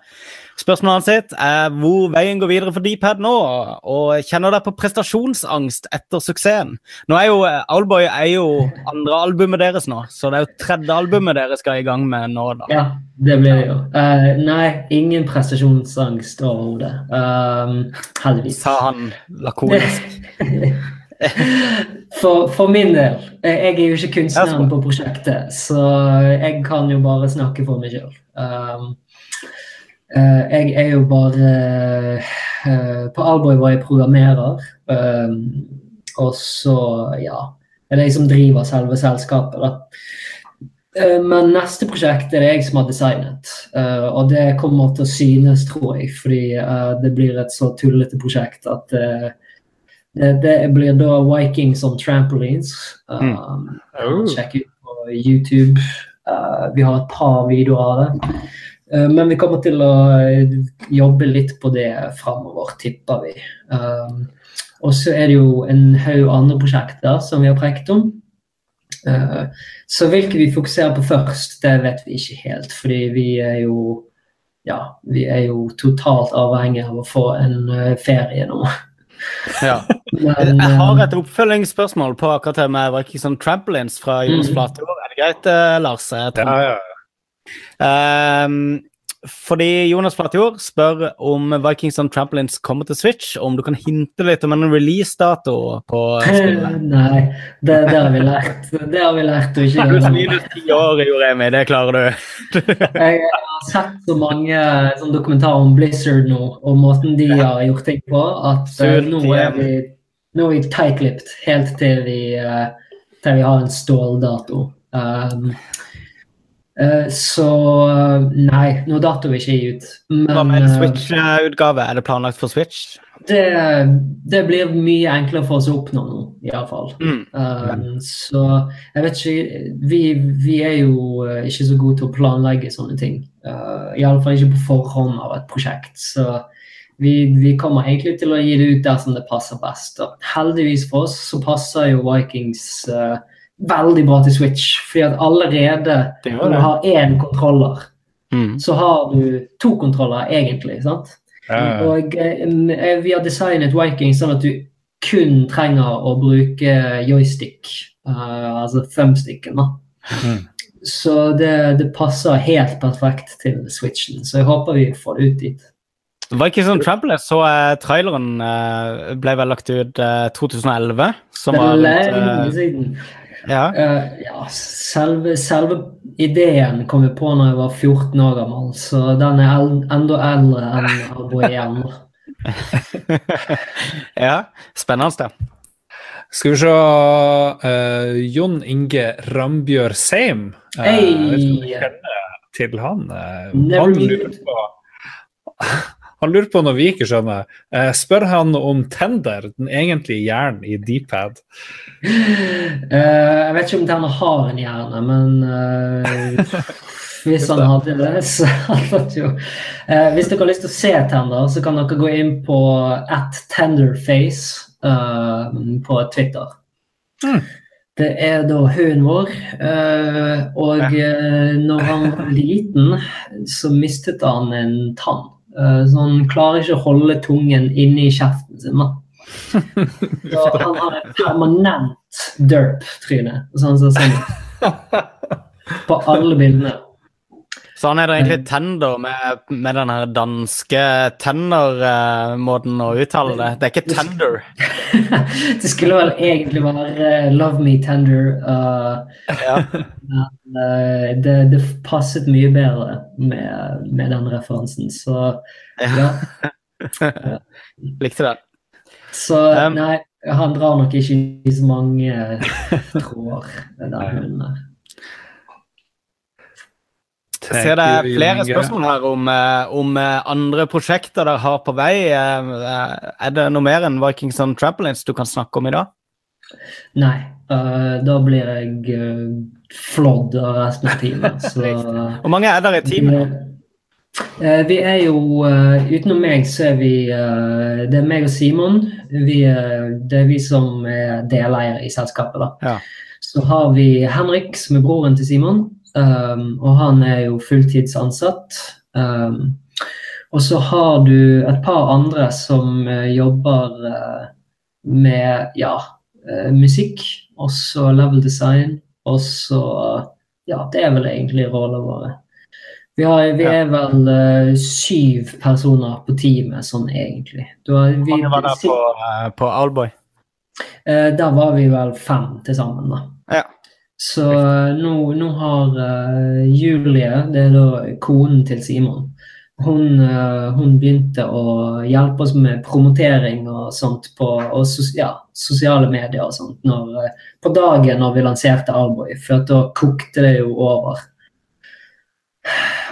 Spørsmålet sitt er hvor veien går videre for Dpad nå, og kjenner dere på prestasjonsangst etter suksessen? Nå er jo Owlboy Allboy er jo andre albumet deres nå, så det er jo tredje albumet dere skal i gang med nå, da. Ja, det blir det jo. Uh, nei, ingen prestasjonsangst overhodet. Um, heldigvis. Sa han lakonisk. <laughs> For, for min del, eh, jeg er jo ikke kunstneren på prosjektet, så jeg kan jo bare snakke for meg sjøl. Um, eh, jeg er jo bare eh, På Alboy var jeg programmerer, um, og så, ja Det er jeg som driver selve selskapet, da. Eh, Men neste prosjekt er det jeg som har designet, eh, og det kommer til å synes, tror jeg, fordi eh, det blir et så tullete prosjekt at eh, det, blir da Vikings on trampolines. Oh. Sjekk ut på YouTube. Vi har et par videoer av det. Uh, men vi kommer til å uh, jobbe litt på det framover, tipper vi. Um, og så er det jo en haug andre prosjekter som vi har prekt om. Uh, så hvilke vi fokuserer på først, det vet vi ikke helt. Fordi vi er jo ja, vi er jo totalt avhengig av å få en ferie nå. <laughs> Ja. Men, Jeg har et oppfølgingsspørsmål på akkurat det med Vikings on Trampolines fra Jonas Flatøy. Er det greit, eh, Lars? Ja, ja. Ehm, fordi Jonas Flatjord spør om Vikings on Trampolines kommer til Switch, om du kan hinte litt om en releasedato på spillet. <laughs> Nei, det, det har vi lært. Det har vi lært å ikke gjøre. minus ti år, Joremi, det klarer du. <laughs> Jeg har sett så mange sånn dokumentarer om Blizzard nå, og måten de har gjort ting på, at eh, nå er vi, nå er vi tight-lipped helt til vi, eh, til vi har en ståldato. Um, Eh, så eh, nei, nå dato vil ikke ut. Hva med en eh, Switch-utgave? Er det planlagt for Switch? det, det blir mye enklere for oss å oppnå nå, iallfall. Mm. Um, så jeg vet ikke vi, vi er jo eh, ikke så gode til å planlegge sånne ting. Uh, Iallfall ikke på forhånd av et prosjekt. Så vi, vi kommer egentlig til å gi det ut der som det passer best. Og heldigvis for oss så passer jo Vikings eh, veldig bra til Switch. fordi at allerede når du har én kontroller, Mm. så har du to kontroller egentlig. sant? Ja. Og eh, vi har designet Viking sånn at du kun trenger å bruke joystick, uh, altså thumbsticken. da. Mm. Så det, det passer helt perfekt til Switchen, så jeg håper vi får det ut dit. Vikings on Trampoline, så uh, traileren uh, ble vel lagt ut uh, 2011. Som Det er lenge eh, siden. Ja. Uh, ja, selve, selve ideen kom jeg på når jeg var 14 år gammel, så den er el enda eldre enn å bo igjen. <laughs> ja. Spennende. Skal vi se uh, Jon Inge Rambjør Seim. Uh, hey. jeg vet ikke om du kjenner til han. Eh, Never han, lurer på, <laughs> han lurer på noe vi ikke skjønner. Eh, spør han om Tender, den egentlige hjernen i Dpad. Uh, jeg vet ikke om Tender har en hjerne, men uh, hvis han hadde det, så hadde han jo uh, Hvis dere har lyst til å se Tender, så kan dere gå inn på at tenderface eh, på Twitter. Mm. Det er da hunden vår. eh, og når han var liten, så mistet han en tann. Eh, så han klarer ikke å holde tungen inni kjeften sin. da. <laughs> Så han har et permanent derp-tryne. Sånn som <laughs> sånn. På alle bildene. Så han er da egentlig tender med, med den her danske tenner-måten å uttale det. Det er ikke tender. <laughs> det skulle vel egentlig være eh, 'Love Me Tender', Uh, Ja. <laughs> men uh, det, det passet mye bedre med, med den referansen. Så ja. <laughs> Likte det. Så Um, nei, han drar nok ikke i så mange tråder, den hunden der. Ser det er flere spørsmål her om, eh, om eh, andre prosjekter dere har på vei. Eh, Er det noe mer enn Vikings on Trampolines du kan snakke om i dag? Nei, Uh, da blir jeg uh, flådd av resten av teamet. <laughs> Så Hvor mange er dere i teamet? Uh, vi er jo Utenom meg, så er vi Det er meg og Simon. Vi, det er vi som er deleier i selskapet. da. Ja. Så har vi Henrik, som er broren til Simon. Um, og han er jo fulltidsansatt. Um, og så har du et par andre som uh, jobber uh, med ja, uh, musikk, også level design. Og så Ja, det er vel egentlig rollene våre. Vi, har, vi er vel syv personer på teamet, sånn egentlig. Da, vi, Hvor mange var der på, på Alboy? Der var vi vel fem til sammen, da. Ja. Så nå, nå har uh, Julie, det er da konen til Simon, hun, uh, hun begynte å hjelpe oss med promotering og sånt på og sos ja, sosiale medier og sånt når, uh, på dagen når vi lanserte Alboy, for da kokte det jo over.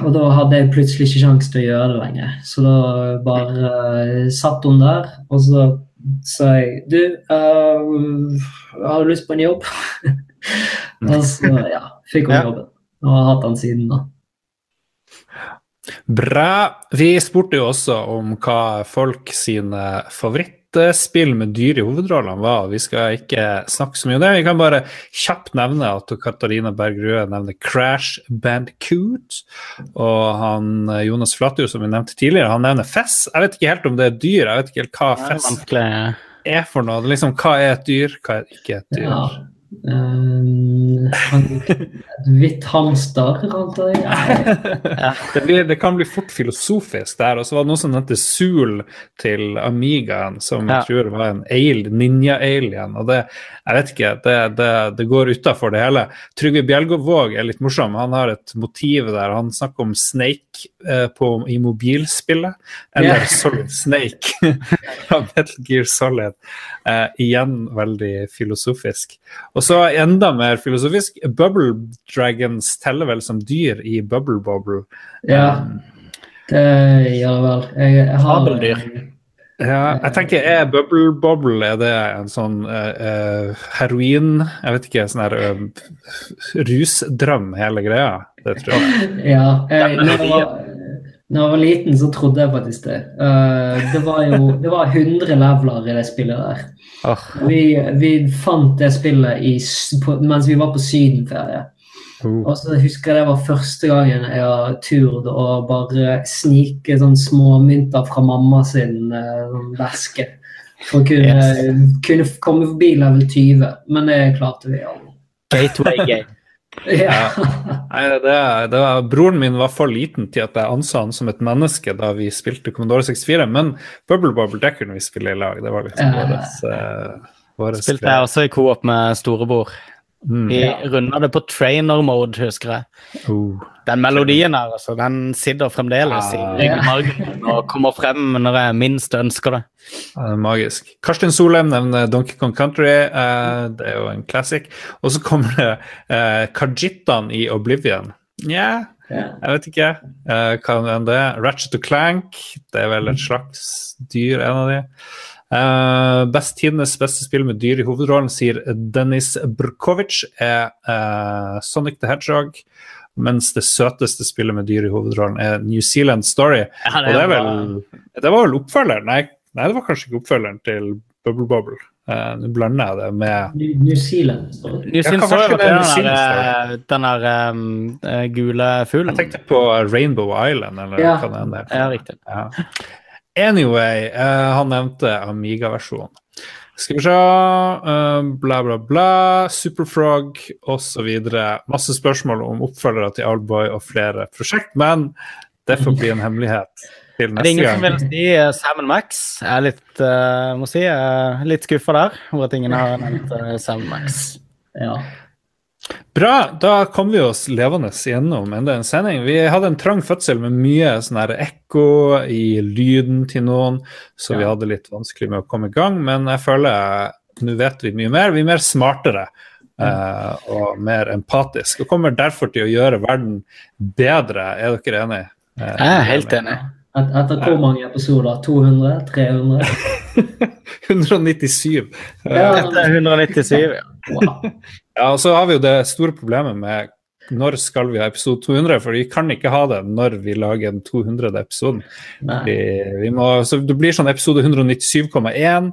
Og da hadde jeg plutselig ikke sjanse til å gjøre det lenger. Så da bare satt hun der, og så sa jeg Du, har du lyst på en jobb? <laughs> og så ja, fikk hun Ja. jobben. Og har hatt den siden, da. Bra. Vi spurte jo også om hva folk sine favorittspill med dyr i hovedrollene var. Vi skal ikke snakke så mye om det. Vi kan bare kjapt nevne at Katarina Berg Røe nevner Crash Bandcoot. Og han Jonas Flatjord, som vi nevnte tidligere, han nevner Fess. Jeg vet ikke helt om det er dyr. Jeg vet ikke helt hva Fess er for noe. Det er Liksom, hva er et dyr, hva er ikke et dyr? Ja. Um, et hvitt hamster, antar jeg. <laughs> Det, blir, det kan bli fort filosofisk der. Og så var det noe som het Zool til Amigaen, som Ja. jeg tror var en al- ninja-alien. Og det, jeg vet ikke, det, det, det går utafor det hele. Trygve Bjelgåvåg er litt morsom. Han har et motiv der. Han snakker om Snake eh, på, i mobilspillet, eller yeah. Solid Snake <laughs> fra Metal Gear Solid. Eh, igjen veldig filosofisk. Og så enda mer filosofisk. Bubble Dragons teller vel som dyr i Bubble Bobble. Ja, det gjør det vel. Jeg, jeg har Fabeldyr. Ja, jeg tenker, er Bubble Bobble er det en sånn uh, eh, heroin Jeg vet ikke, sånn her uh, rusdrøm, hele greia? Det tror jeg. <laughs> Ja. Jeg, når, jeg var, når jeg var liten, så trodde jeg faktisk det. Uh, det var jo <laughs> det var 100 leveler i det spillet der. Oh. Vi, vi fant det spillet i, på, mens vi var på sydenferie. Uh. Og så husker jeg det var første gangen jeg har turt å bare snike sånn småmynter fra mamma sin eh, sånn veske. For å kunne, kunne komme forbi level 20. Men det klarte vi aldri. gateway game. Ja. Nei, det, det var, broren min var for liten til at jeg anså han som et menneske da vi spilte Commodore 64, men Bubble Bobble det kunne vi spille i lag. Det var liksom Ja. våres, eh, våres Spilte jeg også i coop med storebror. Mm. Vi Ja. runda det på trainer mode, husker jeg. Uh, Den melodien her, altså, den sitter fremdeles uh, i ryggmargen og kommer frem når jeg minst ønsker det. Uh, magisk. Karsten Solheim nevner Donkey Kong Country. Eh, det er jo en classic. Og så kommer det uh, Kajitan i Oblivion. Nja, Ja. jeg vet ikke. Eh, hva er det? Ratchet og Clank. Det er vel et slags dyr, en av de. Eh, best tidenes beste spill med dyr i hovedrollen, sier Dennis Brkovic, er uh, Sonic the Hedgehog. Mens det søteste spillet med dyr i hovedrollen er New Zealand Story. Ja, Og det, er vel, det var vel oppfølgeren? Nei, nei, det var kanskje ikke oppfølgeren til Bubble Bobble. Eh, Nå blander jeg det med New, New Zealand. Story. New Zealand Story var den New der, Zealand den der um, gule fuglen. Jeg tenkte på Rainbow Island, eller Ja. hva det er. Ja, riktig. Ja. Anyway, eh, han nevnte Amiga-versjonen. Skal vi se uh, Bla, bla, bla. Superfrog osv. Masse spørsmål om oppfølgere til Alboy og flere prosjekt, men det får bli en hemmelighet til neste Er det ingen som vil si uh, Sam Max? Jeg er litt, uh, må si, er litt skuffa der, over at ingen har nevnt uh, Sam Max. Ja. Bra, da kom vi oss levende gjennom enda en sending. Vi hadde en trang fødsel med mye sånn ekko i lyden til noen, så vi hadde litt vanskelig med å komme i gang. Men jeg føler nå vet vi mye mer. Vi er mer smartere eh, og mer empatiske, og kommer derfor til å gjøre verden bedre. Er dere enige? Eh, Jeg er helt enig. Et, etter hvor mange episoder? 200? 300? 197. Etter Ja. Dette er 197, ja. Wow. <laughs> Ja, og så har vi jo det store problemet med når skal vi ha episode 200, for vi kan ikke ha det når vi lager den 200. episoden. Vi, vi må, så det blir sånn episode 197,1,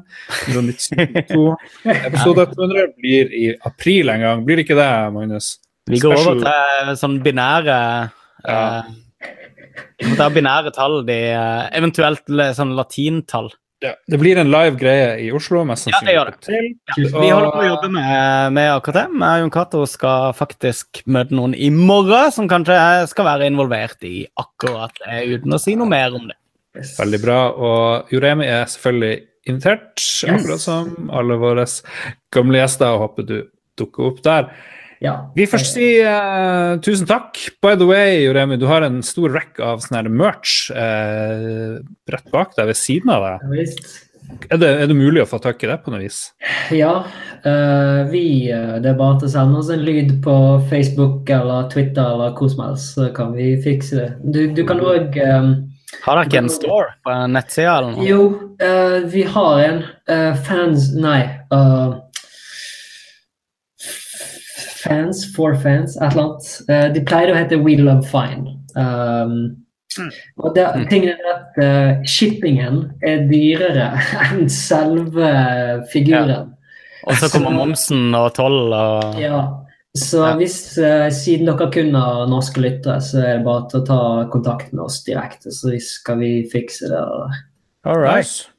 197,2 <laughs> Episode 200 blir i april en gang. Blir det ikke det, Magnus? Vi går over til sånn binære Ja. eh, Vi er binære tall, de, eh, eventuelt sånn latintall. Ja, det blir en live greie i Oslo, mest Ja, det gjør det. sannsynlig. Vi holder på å jobbe med, med akkurat det. Jeg og Jon Cato skal faktisk møte noen i morgen som kanskje skal være involvert i akkurat det, uten å si noe mer om det. Veldig bra. Og Joremi er selvfølgelig invitert, akkurat som alle våre gamle gjester. og Håper du dukker opp der. Ja. Vi først si uh, tusen takk. By the way, Joremi, du har en stor rack av sånn her merch uh, rett bak deg, ved siden av deg. Ja. Er det, er det mulig å få tak i det på noe vis? Ja, Uh, vi, eh, det er bare til å sende oss en lyd på Facebook eller Twitter eller hvor som helst, så kan vi fikse det. Du, du kan òg Har dere ikke en store på nettsida eller noe? Jo, eh, vi har en. eh, fans Nei. eh, fans for fans, et eller annet. Uh, de pleier å hete We Love Fine. Um, og det, tingen er at uh, shippingen er dyrere <laughs> enn selve figuren. Og så kommer momsen og toll og Ja, så Ja. hvis uh, siden dere kun har norske lyttere, så er det bare til å ta kontakt med oss direkte, så skal vi fikse det. All right. Nice.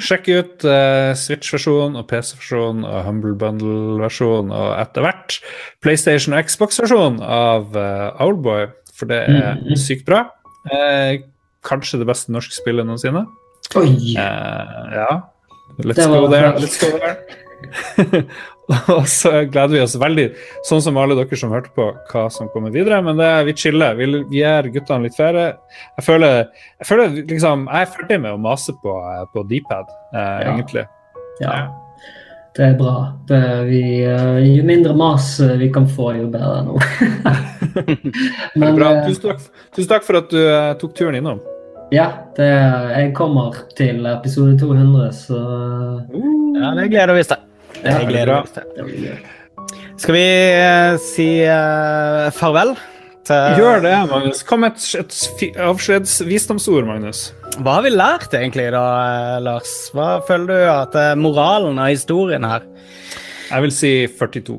Sjekk ut eh, Switch-versjonen og PC-versjonen og Humble Bundle-versjonen og etter hvert PlayStation og Xbox-versjonen av uh, Owlboy, for det er mm. sykt bra. Eh, kanskje det beste norske spillet noensinne. Oi! Eh, ja. Let's go there. Let's go there. <laughs> <laughs> og så gleder vi oss veldig, sånn som alle dere som hørte på, hva som kommer videre. Men det, er- vi chiller. Vi, vi gir guttene litt ferie. Jeg føler, jeg føler liksom Jeg er ferdig med å mase på, på Dpad, eh, Ja. egentlig. Ja. det er bra. Det, vi, uh, jo mindre mas vi kan få, jo bedre nå. <laughs> Men, bra. Tusen takk, tusen takk, for at du uh, tok turen innom. Ja, det, jeg kommer til episode 200, så uh, Ja, det gleder vi oss til. Det gleder meg. Skal vi si farvel? Til... Gjør det, Magnus. Kom med et, et avskjedsvisdomsord, Magnus. Hva har vi lært egentlig, da, Lars? Hva føler du at moralen av historien her? Jeg vil si 42.